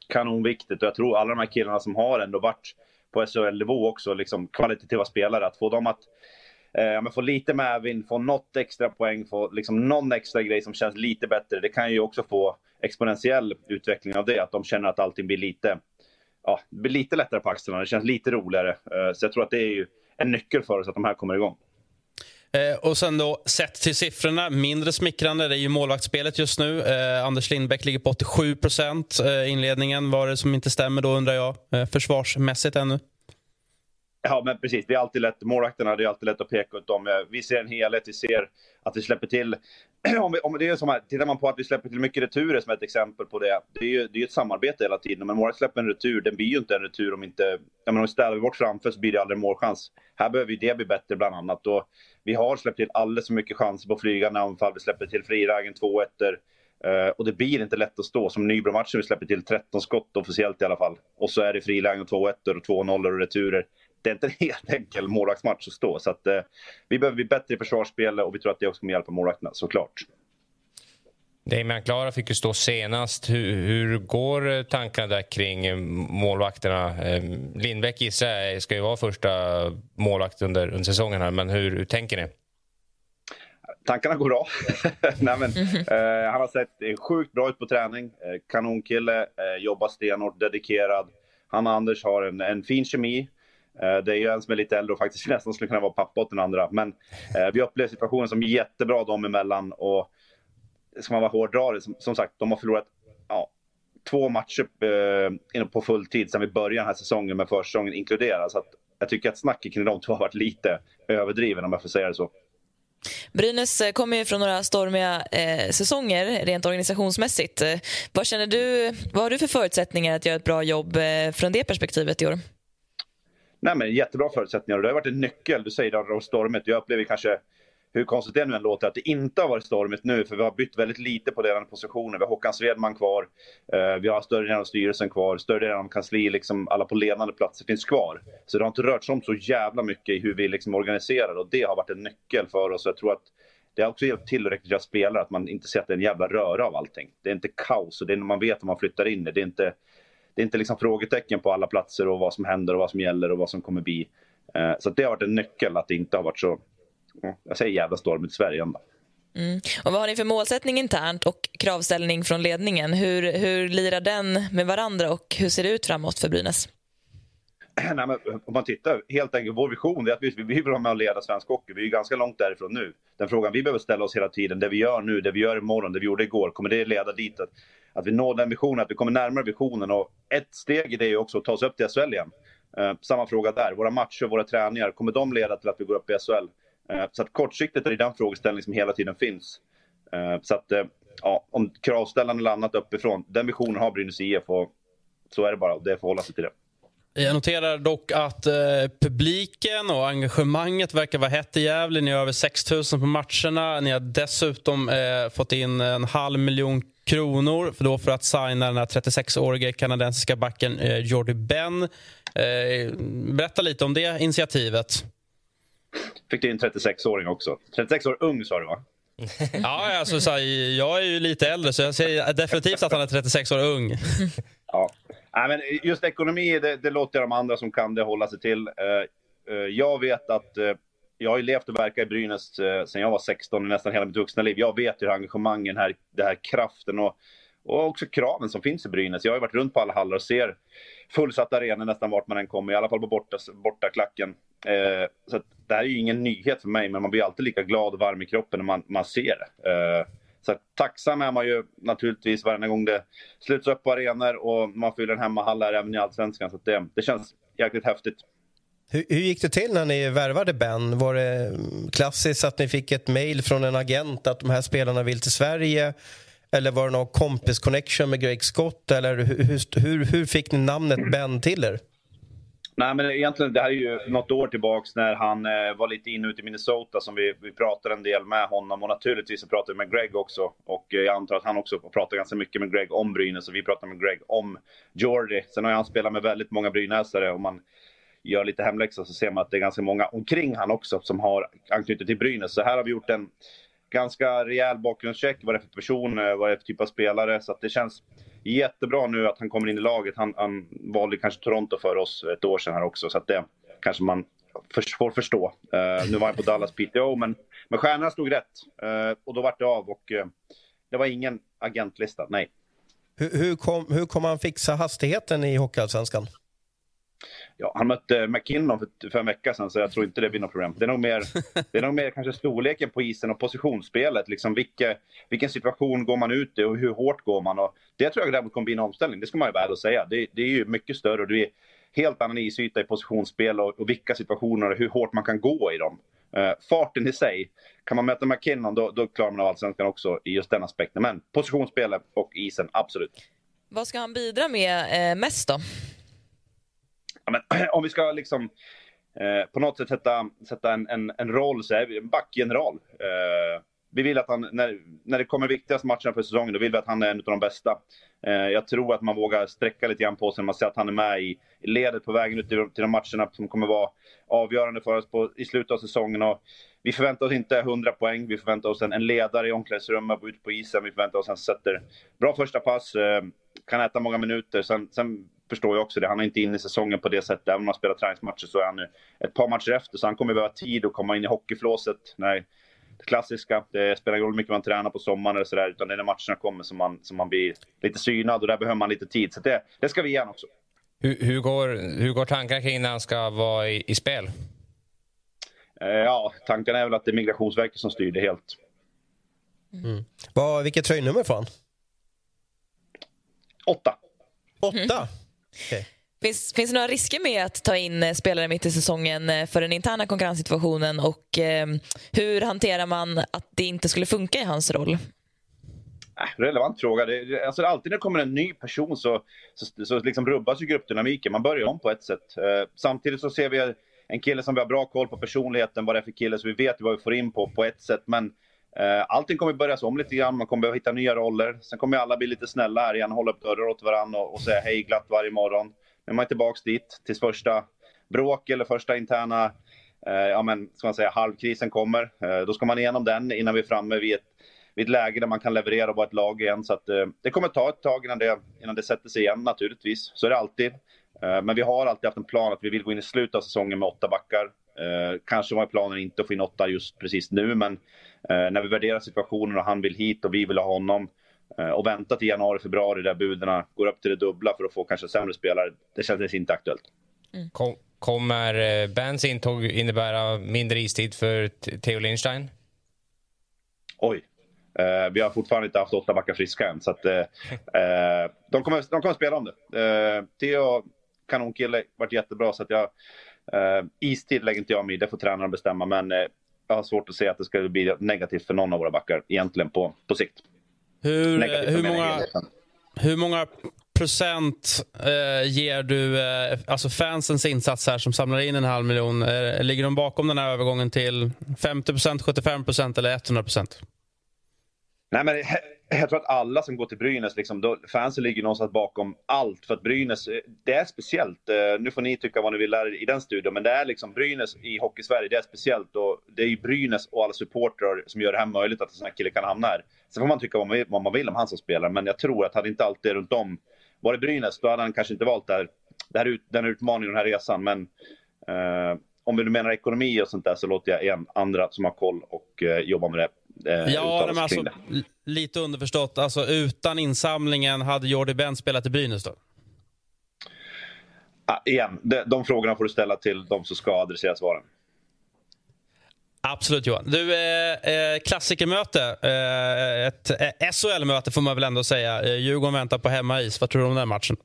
kanonviktigt och jag tror alla de här killarna som har ändå varit på SHL-nivå också, liksom kvalitativa spelare, att få dem att eh, få lite medvind, få något extra poäng, få liksom någon extra grej som känns lite bättre. Det kan ju också få exponentiell utveckling av det, att de känner att allting blir lite, ja, blir lite lättare på axlarna. Det känns lite roligare. Eh, så jag tror att det är ju en nyckel för oss att de här kommer igång. Eh, och sen då, sett till siffrorna, mindre smickrande. Det är ju målvaktsspelet just nu. Eh, Anders Lindbäck ligger på 87 procent eh, inledningen. Vad är det som inte stämmer då undrar jag, eh, försvarsmässigt ännu? Ja, men precis. Det är alltid lätt. Målvakterna, det är alltid lätt att peka ut dem. Eh, vi ser en helhet. Vi ser att vi släpper till... om, vi, om det är som här, tittar man på att vi släpper till mycket returer som ett exempel på det. Det är ju det är ett samarbete hela tiden. Om en målvakt släpper en retur, den blir ju inte en retur om inte... Ja, men om vi ställer bort framför så blir det aldrig en målchans. Här behöver ju det bli bättre bland annat. Och vi har släppt till alldeles för mycket chanser på flygande anfall. Vi släpper till frilägen, 2 1 Uh, och det blir inte lätt att stå. Som Nybro-matchen, vi släpper till 13 skott officiellt i alla fall. Och så är det frilägen, 2 1 och 2 0 och returer det är inte en helt enkel målvaktsmatch att stå. Så att, eh, vi behöver bli bättre i försvarsspelet och vi tror att det också kommer hjälpa målvakterna, såklart. Damian Klara fick ju stå senast. Hur, hur, går tankarna där kring eh, målvakterna? Eh, Lindbäck gissar jag ska ju vara första målvakt under, under säsongen här, men hur, hur tänker ni? Tankarna går bra. Nej, men, eh, han har sett sjukt bra ut på träning. Eh, kanonkille, eh, jobbar stenhårt, dedikerad. Han och Anders har en, en fin kemi. Eh, det är ju en som är lite äldre och faktiskt nästan skulle kunna vara pappa åt den andra. Men eh, vi upplever situationen som jättebra dem emellan. Och ska man vara hårdrare, som, som sagt, de har förlorat ja, två matcher eh, på full tid sedan vi började den här säsongen med försäsongen inkluderad. Så att jag tycker att snacket kring de två har varit lite överdriven om jag får säga det så. Brynäs eh, kommer ju från några stormiga eh, säsonger rent organisationsmässigt. Eh, vad känner du, vad har du för förutsättningar att göra ett bra jobb eh, från det perspektivet i år? Nej, men jättebra förutsättningar och det har varit en nyckel. Du säger att det har stormigt. Jag upplever kanske, hur konstigt det nu än låter, att det inte har varit stormigt nu. För vi har bytt väldigt lite på ledande positioner. Vi har Håkan Svedman kvar. Eh, vi har större delen av styrelsen kvar. Större delen av kansli, liksom alla på ledande platser finns kvar. Så det har inte rört sig om så jävla mycket i hur vi liksom organiserar och det har varit en nyckel för oss. Jag tror att det har också hjälpt till att rekrytera spelare, att man inte ser att det är en jävla röra av allting. Det är inte kaos och det är när man vet vad man flyttar in det. Det är inte det är inte liksom frågetecken på alla platser och vad som händer och vad som gäller och vad som kommer bli. Eh, så det har varit en nyckel att det inte har varit så, jag säger jävla stormigt i Sverige ändå. Mm. Och vad har ni för målsättning internt och kravställning från ledningen? Hur, hur lirar den med varandra och hur ser det ut framåt för Brynäs? Nej, men om man tittar, helt enkelt, vår vision är att vi, vi vill vara med och leda svensk hockey. Vi är ganska långt därifrån nu. Den frågan vi behöver ställa oss hela tiden, det vi gör nu, det vi gör imorgon, det vi gjorde igår, kommer det leda dit? Att, att vi når den visionen, att vi kommer närmare visionen. Och ett steg i det är också att ta oss upp till SHL igen. Eh, samma fråga där. Våra matcher, våra träningar, kommer de leda till att vi går upp i SHL? Eh, så att kortsiktigt är det den frågeställning som hela tiden finns. Eh, så att, eh, ja, om kravställande eller annat uppifrån, den visionen har Brynäs IF och Så är det bara, det är förhålla sig till det. Jag noterar dock att eh, publiken och engagemanget verkar vara hett i Gävle. Ni har över 6 000 på matcherna. Ni har dessutom eh, fått in en halv miljon kronor för, då för att signa den här 36-årige kanadensiska backen eh, Jordy Ben. Eh, berätta lite om det initiativet. Fick du in 36-åring också? 36 år ung sa du va? ja, alltså, så här, jag är ju lite äldre så jag säger definitivt att han är 36 år ung. ja. Nej, men just ekonomi, det, det låter de andra som kan det hålla sig till. Eh, eh, jag vet att eh, jag har ju levt och verkat i Brynäs sedan jag var 16, nästan hela mitt vuxna liv. Jag vet ju hur engagemangen, här, den här kraften och, och också kraven som finns i Brynäs. Jag har ju varit runt på alla hallar och ser fullsatta arenor nästan vart man än kommer, i alla fall på borta, borta klacken. Eh, så det här är ju ingen nyhet för mig, men man blir alltid lika glad och varm i kroppen när man, man ser det. Eh, så tacksam är man ju naturligtvis varje gång det sluts upp på arenor och man fyller en hemmahall här även i Allsvenskan. Så det, det känns jäkligt häftigt. Hur, hur, gick det till när ni värvade Ben? Var det klassiskt att ni fick ett mejl från en agent att de här spelarna vill till Sverige? Eller var det någon kompis-connection med Greg Scott? Eller hur, hur, hur fick ni namnet Ben till er? Nej, men egentligen, det här är ju något år tillbaks när han eh, var lite inne ute i Minnesota som vi, vi pratade en del med honom och naturligtvis så pratade vi med Greg också. Och eh, jag antar att han också pratar ganska mycket med Greg om Brynäs och vi pratade med Greg om Jordy. Sen har han spelat med väldigt många brynäsare och man gör lite hemläxa så ser man att det är ganska många omkring han också som har anknytning till Brynäs. Så här har vi gjort en ganska rejäl bakgrundscheck. Vad det är för person, eh, vad det är för typ av spelare. Så att det känns jättebra nu att han kommer in i laget. Han, han valde kanske Toronto för oss ett år sedan här också. Så att det kanske man får förstå. Uh, nu var han på Dallas PTO, men, men stjärnorna stod rätt. Uh, och då vart det av och uh, det var ingen agentlista, nej. Hur, hur, kom, hur kom han fixa hastigheten i Hockeyallsvenskan? Ja, han mötte McKinnon för, för en vecka sedan, så jag tror inte det blir något problem. Det är nog mer, det är nog mer kanske storleken på isen och positionsspelet. Liksom vilka, vilken situation går man ut i och hur hårt går man? Och det tror jag däremot kommer bli en omställning, det ska man ju vara och säga. Det, det är ju mycket större och det är helt annan isyta i positionsspel och, och vilka situationer och hur hårt man kan gå i dem. Uh, farten i sig, kan man möta McKinnon då, då klarar man av allsvenskan också i just den aspekten. Men positionsspelet och isen, absolut. Vad ska han bidra med eh, mest då? Ja, men, om vi ska liksom eh, på något sätt sätta, sätta en, en, en roll så är vi en backgeneral. Eh, vi vill att han, när, när det kommer viktigaste matcherna för säsongen, då vill vi att han är en av de bästa. Eh, jag tror att man vågar sträcka lite grann på sig när man ser att han är med i, i ledet på vägen ut till, till de matcherna som kommer vara avgörande för oss på, i slutet av säsongen. Och vi förväntar oss inte 100 poäng, vi förväntar oss en, en ledare i omklädningsrummet, ute på isen, vi förväntar oss att som sätter bra första pass, eh, kan äta många minuter. Sen, sen förstår jag också det. Han är inte inne i säsongen på det sättet. Även om han spelar träningsmatcher så är han nu ett par matcher efter. Så han kommer behöva tid att komma in i hockeyflåset. Nej, det klassiska. Det spelar ingen roll hur mycket man tränar på sommaren eller sådär. Utan det är när matcherna kommer som man, som man blir lite synad. Och där behöver man lite tid. Så det, det ska vi ge också. Hur, hur, går, hur går tankarna kring när han ska vara i, i spel? Eh, ja, tanken är väl att det är Migrationsverket som styr det helt. Mm. Vad, vilket tröjnummer får han? Åtta. Åtta? Okay. Finns, finns det några risker med att ta in eh, spelare mitt i säsongen eh, för den interna konkurrenssituationen och eh, hur hanterar man att det inte skulle funka i hans roll? Äh, relevant fråga. Det, alltså alltid när det kommer en ny person så, så, så liksom rubbas ju gruppdynamiken. Man börjar om på ett sätt. Eh, samtidigt så ser vi en kille som vi har bra koll på personligheten, vad det är för kille, så vi vet vad vi får in på, på ett sätt. Men Eh, allting kommer börjas om lite grann, man kommer behöva hitta nya roller. Sen kommer alla bli lite snälla här igen, hålla upp dörrar åt varandra och, och säga hej glatt varje morgon. Nu är man tillbaks dit, tills första bråk eller första interna eh, ja, men, ska man säga, halvkrisen kommer. Eh, då ska man igenom den innan vi är framme vid ett, vid ett läge där man kan leverera och vara ett lag igen. Så att, eh, det kommer ta ett tag innan det, innan det sätter sig igen naturligtvis. Så är det alltid. Eh, men vi har alltid haft en plan att vi vill gå in i slutet av säsongen med åtta backar. Eh, kanske var planen inte att få in åtta just precis nu, men eh, när vi värderar situationen och han vill hit och vi vill ha honom och vänta till januari, februari där buden går upp till det dubbla för att få kanske sämre spelare. Det känns inte aktuellt. Mm. Kom, kommer Bens intåg innebära mindre istid för Theo Lindstein? Oj. Eh, vi har fortfarande inte haft åtta backar friska än. Så att, eh, de, kommer, de kommer spela om det. Eh, Theo kanonkille, varit jättebra. Så att jag, eh, istid lägger inte jag mig i, det får tränaren bestämma. Men eh, jag har svårt att se att det ska bli negativt för någon av våra backar egentligen på, på sikt. Hur, hur, många, hur många procent eh, ger du eh, alltså fansens insats här som samlar in en halv miljon? Eh, ligger de bakom den här övergången till 50 procent, 75 procent eller 100 procent? Nej, men jag tror att alla som går till Brynäs, liksom, då, fansen ligger någonstans bakom allt. För att Brynäs, eh, det är speciellt. Eh, nu får ni tycka vad ni vill i den studion, men det är liksom Brynäs i Hockeysverige, det är speciellt. Och det är ju Brynäs och alla supportrar som gör det här möjligt att en sån här kille kan hamna här. Sen får man tycka vad man, vill, vad man vill om han som spelare, men jag tror att hade inte allt det runt om varit Brynäs, då hade han kanske inte valt det här, det här, den här utmaningen och den här resan. Men eh, om du menar ekonomi och sånt där så låter jag en andra som har koll och eh, jobbar med det Eh, ja, men alltså, lite underförstått. Alltså, utan insamlingen, hade Jordi Benn spelat i Brynäs då? Ah, igen, de, de frågorna får du ställa till de som ska adressera svaren. Absolut Johan. Du, eh, eh klassikermöte. Eh, ett eh, SHL-möte får man väl ändå säga. Eh, Djurgården väntar på hemmais. Vad tror du om den matchen?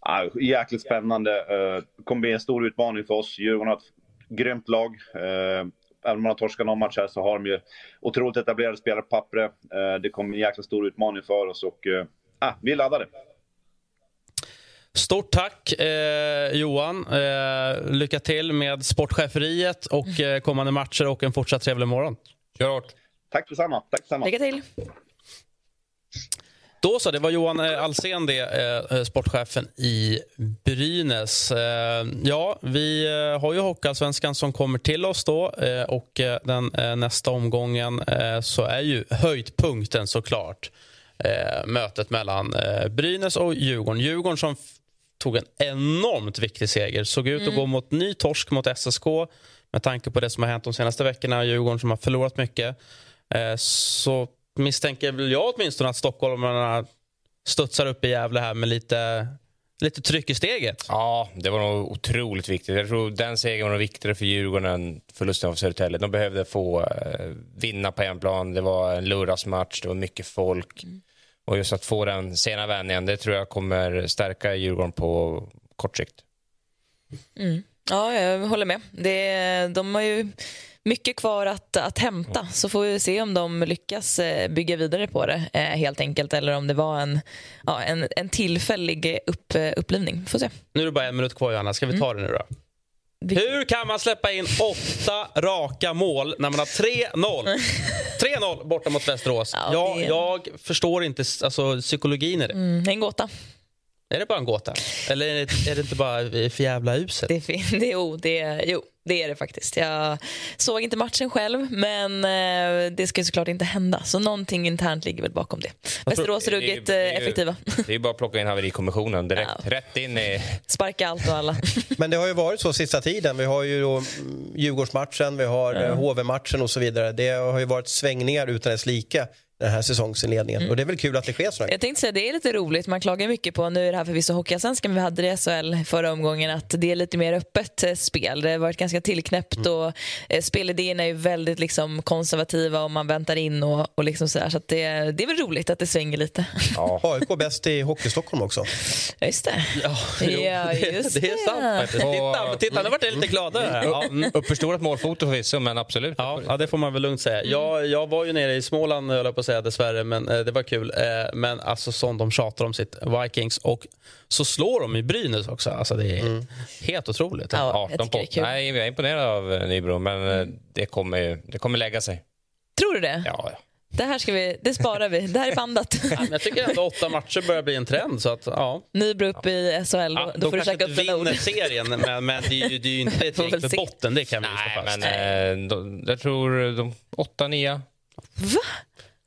Ah, jäkligt spännande. Eh, kommer bli en stor utmaning för oss. Djurgården har ett grymt lag. Eh, även om man har torskat någon match här så har de ju otroligt etablerade spelare på pappret. Eh, det kommer en jäkla stor utmaning för oss och eh, ah, vi är laddade. Stort tack eh, Johan. Eh, lycka till med sportcheferiet och eh, kommande matcher och en fortsatt trevlig morgon. Kör hårt. Tack detsamma. Tack detsamma. Lycka till. Då så, det var Johan eh, Alsen det, eh, eh, sportchefen i Brynäs. Ja, vi har ju Hockeyallsvenskan som kommer till oss då och den nästa omgången så är ju höjdpunkten såklart mötet mellan Brynäs och Djurgården. Djurgården som tog en enormt viktig seger, såg ut att mm. gå mot ny torsk mot SSK med tanke på det som har hänt de senaste veckorna. Djurgården som har förlorat mycket. Så misstänker väl jag åtminstone att stockholmarna studsar upp i Gävle här med lite, lite tryck i steget. Ja, det var nog otroligt viktigt. Jag tror den segern var nog viktigare för Djurgården än förlusten av Södertälje. De behövde få eh, vinna på en plan. Det var en lördagsmatch, det var mycket folk. Mm. Och just att få den sena vändningen, det tror jag kommer stärka Djurgården på kort sikt. Mm. Ja, jag håller med. Det, de har ju mycket kvar att, att hämta. Så får vi se om de lyckas eh, bygga vidare på det eh, helt enkelt eller om det var en, ja, en, en tillfällig upp, eh, upplivning. Får se. Nu är det bara en minut kvar, Johanna. Ska vi ta mm. det nu då? Hur kan man släppa in åtta raka mål när man har 3-0? 3-0 borta mot Västerås. Ja, jag, jag, förstår inte alltså, psykologin i det. Mm, en gåta. Är det bara en gåta? Eller är det, är det inte bara för jävla uselt? Det, det, jo, det, jo, det är det faktiskt. Jag såg inte matchen själv, men eh, det ska såklart inte hända. Så någonting internt ligger väl bakom det. Västerås är ruggigt eh, effektiva. Det är bara att plocka in haverikommissionen direkt. Ja. Rätt in i... Sparka allt och alla. Men det har ju varit så sista tiden. Vi har ju då mm, Djurgårdsmatchen, vi har ja. HV-matchen och så vidare. Det har ju varit svängningar utan dess like den här säsongsinledningen. Mm. Och det är väl kul att det sker så. Jag tänkte säga det är lite roligt. Man klagar mycket på, nu är det här förvisso Hockeyallsvenskan, men vi hade det i SHL förra omgången, att det är lite mer öppet eh, spel. Det har varit ganska tillknäppt mm. och eh, spelidéerna är väldigt liksom konservativa och man väntar in och, och liksom sådär. Så, så det, det är väl roligt att det svänger lite. Ja. AIK bäst i Hockey-Stockholm också. Ja, just det. Ja, ja just det, det är sant faktiskt. Titta, titta, nu vart jag lite gladare. Ja. Mm. Uppförstorat målfoto förvisso, men absolut. Ja, ja, det får man väl lugnt säga. Mm. Jag, jag var ju nere i Småland, höll jag på att säga, dessvärre, men Eh, det var kul. Eh, men alltså som de tjatar om sitt Vikings och så slår de i Brynäs också. Alltså det är mm. helt otroligt. Ja, 18 på. Nej, jag är imponerad av eh, Nybro, men det kommer, det kommer lägga sig. Tror du det? Ja, ja. Det här ska vi, det sparar vi. Det här är bandat. Ja, jag tycker ändå åtta matcher börjar bli en trend. Så att, ja. Nybro upp i SHL, ja, då får du käka upp en vinner serien, men, men det, är ju, det är ju inte ett gäng för botten. Det kan vi slå fast. Men, eh, de, jag tror de åtta, nio. Va?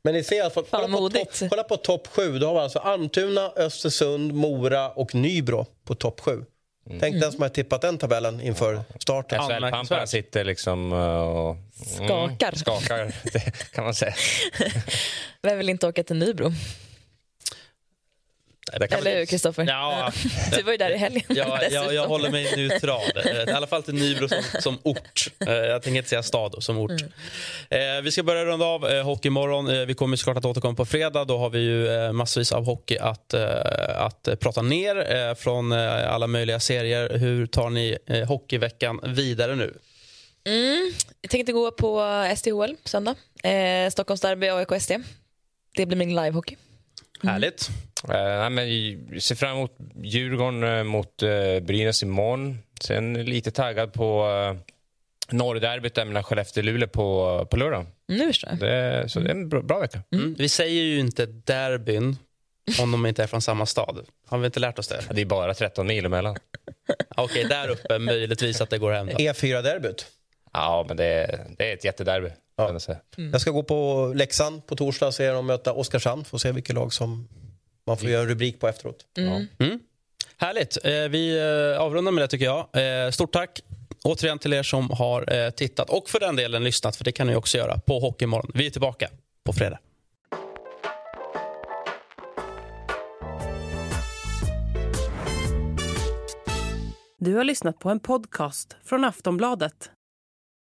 Men ni ser, alltså, kolla, på topp, kolla på topp sju. Då har vi alltså Almtuna, Östersund, Mora och Nybro på topp sju. Mm. Tänk den som har tippat den tabellen inför starten. SHL-pamparna sitter liksom och mm, skakar. skakar kan man säga. Vem vill inte åka till Nybro? Eller hur, Kristoffer? Ja, du var ju där i helgen. Ja, jag, jag håller mig neutral. I alla fall till Nybro som, som ort. Eh, jag tänker inte säga stad, som ort. Mm. Eh, vi ska börja runda av eh, Hockeymorgon. Vi kommer såklart att återkomma på fredag. Då har vi ju massvis av hockey att, att prata ner från alla möjliga serier. Hur tar ni hockeyveckan vidare nu? Mm. Jag tänkte gå på SDHL på söndag. Eh, Stockholms derby, AIK SD. Det blir min livehockey. Härligt. Eh, nej, men jag ser fram emot Djurgården eh, mot uh, Brynäs imorgon. Sen lite taggad på uh, norrderbyt mellan Skellefteå och Luleå på, på lördag. Nu förstår jag. Det, så det är en bra, bra vecka. Mm. Vi säger ju inte derbyn om de inte är från samma stad. Har vi inte lärt oss det? Det är bara 13 mil emellan. Okej, där uppe möjligtvis att det går hem. Då. E4-derbyt. Ja, men det, är- det är ett jättederby. Jag säga. Jag ska gå på Leksand på torsdag och se dem möta Oskarshamn. Får se vilket lag som man får göra en rubrik på efteråt. Mm. Härligt. Eh, Vi eh, avrundar med det tycker jag. Eh, Stort tack återigen till er som har eh, tittat och för den delen lyssnat, för det kan ni också göra på Hockeymorgon. Vi är tillbaka på fredag. Du har lyssnat på en podcast från Aftonbladet.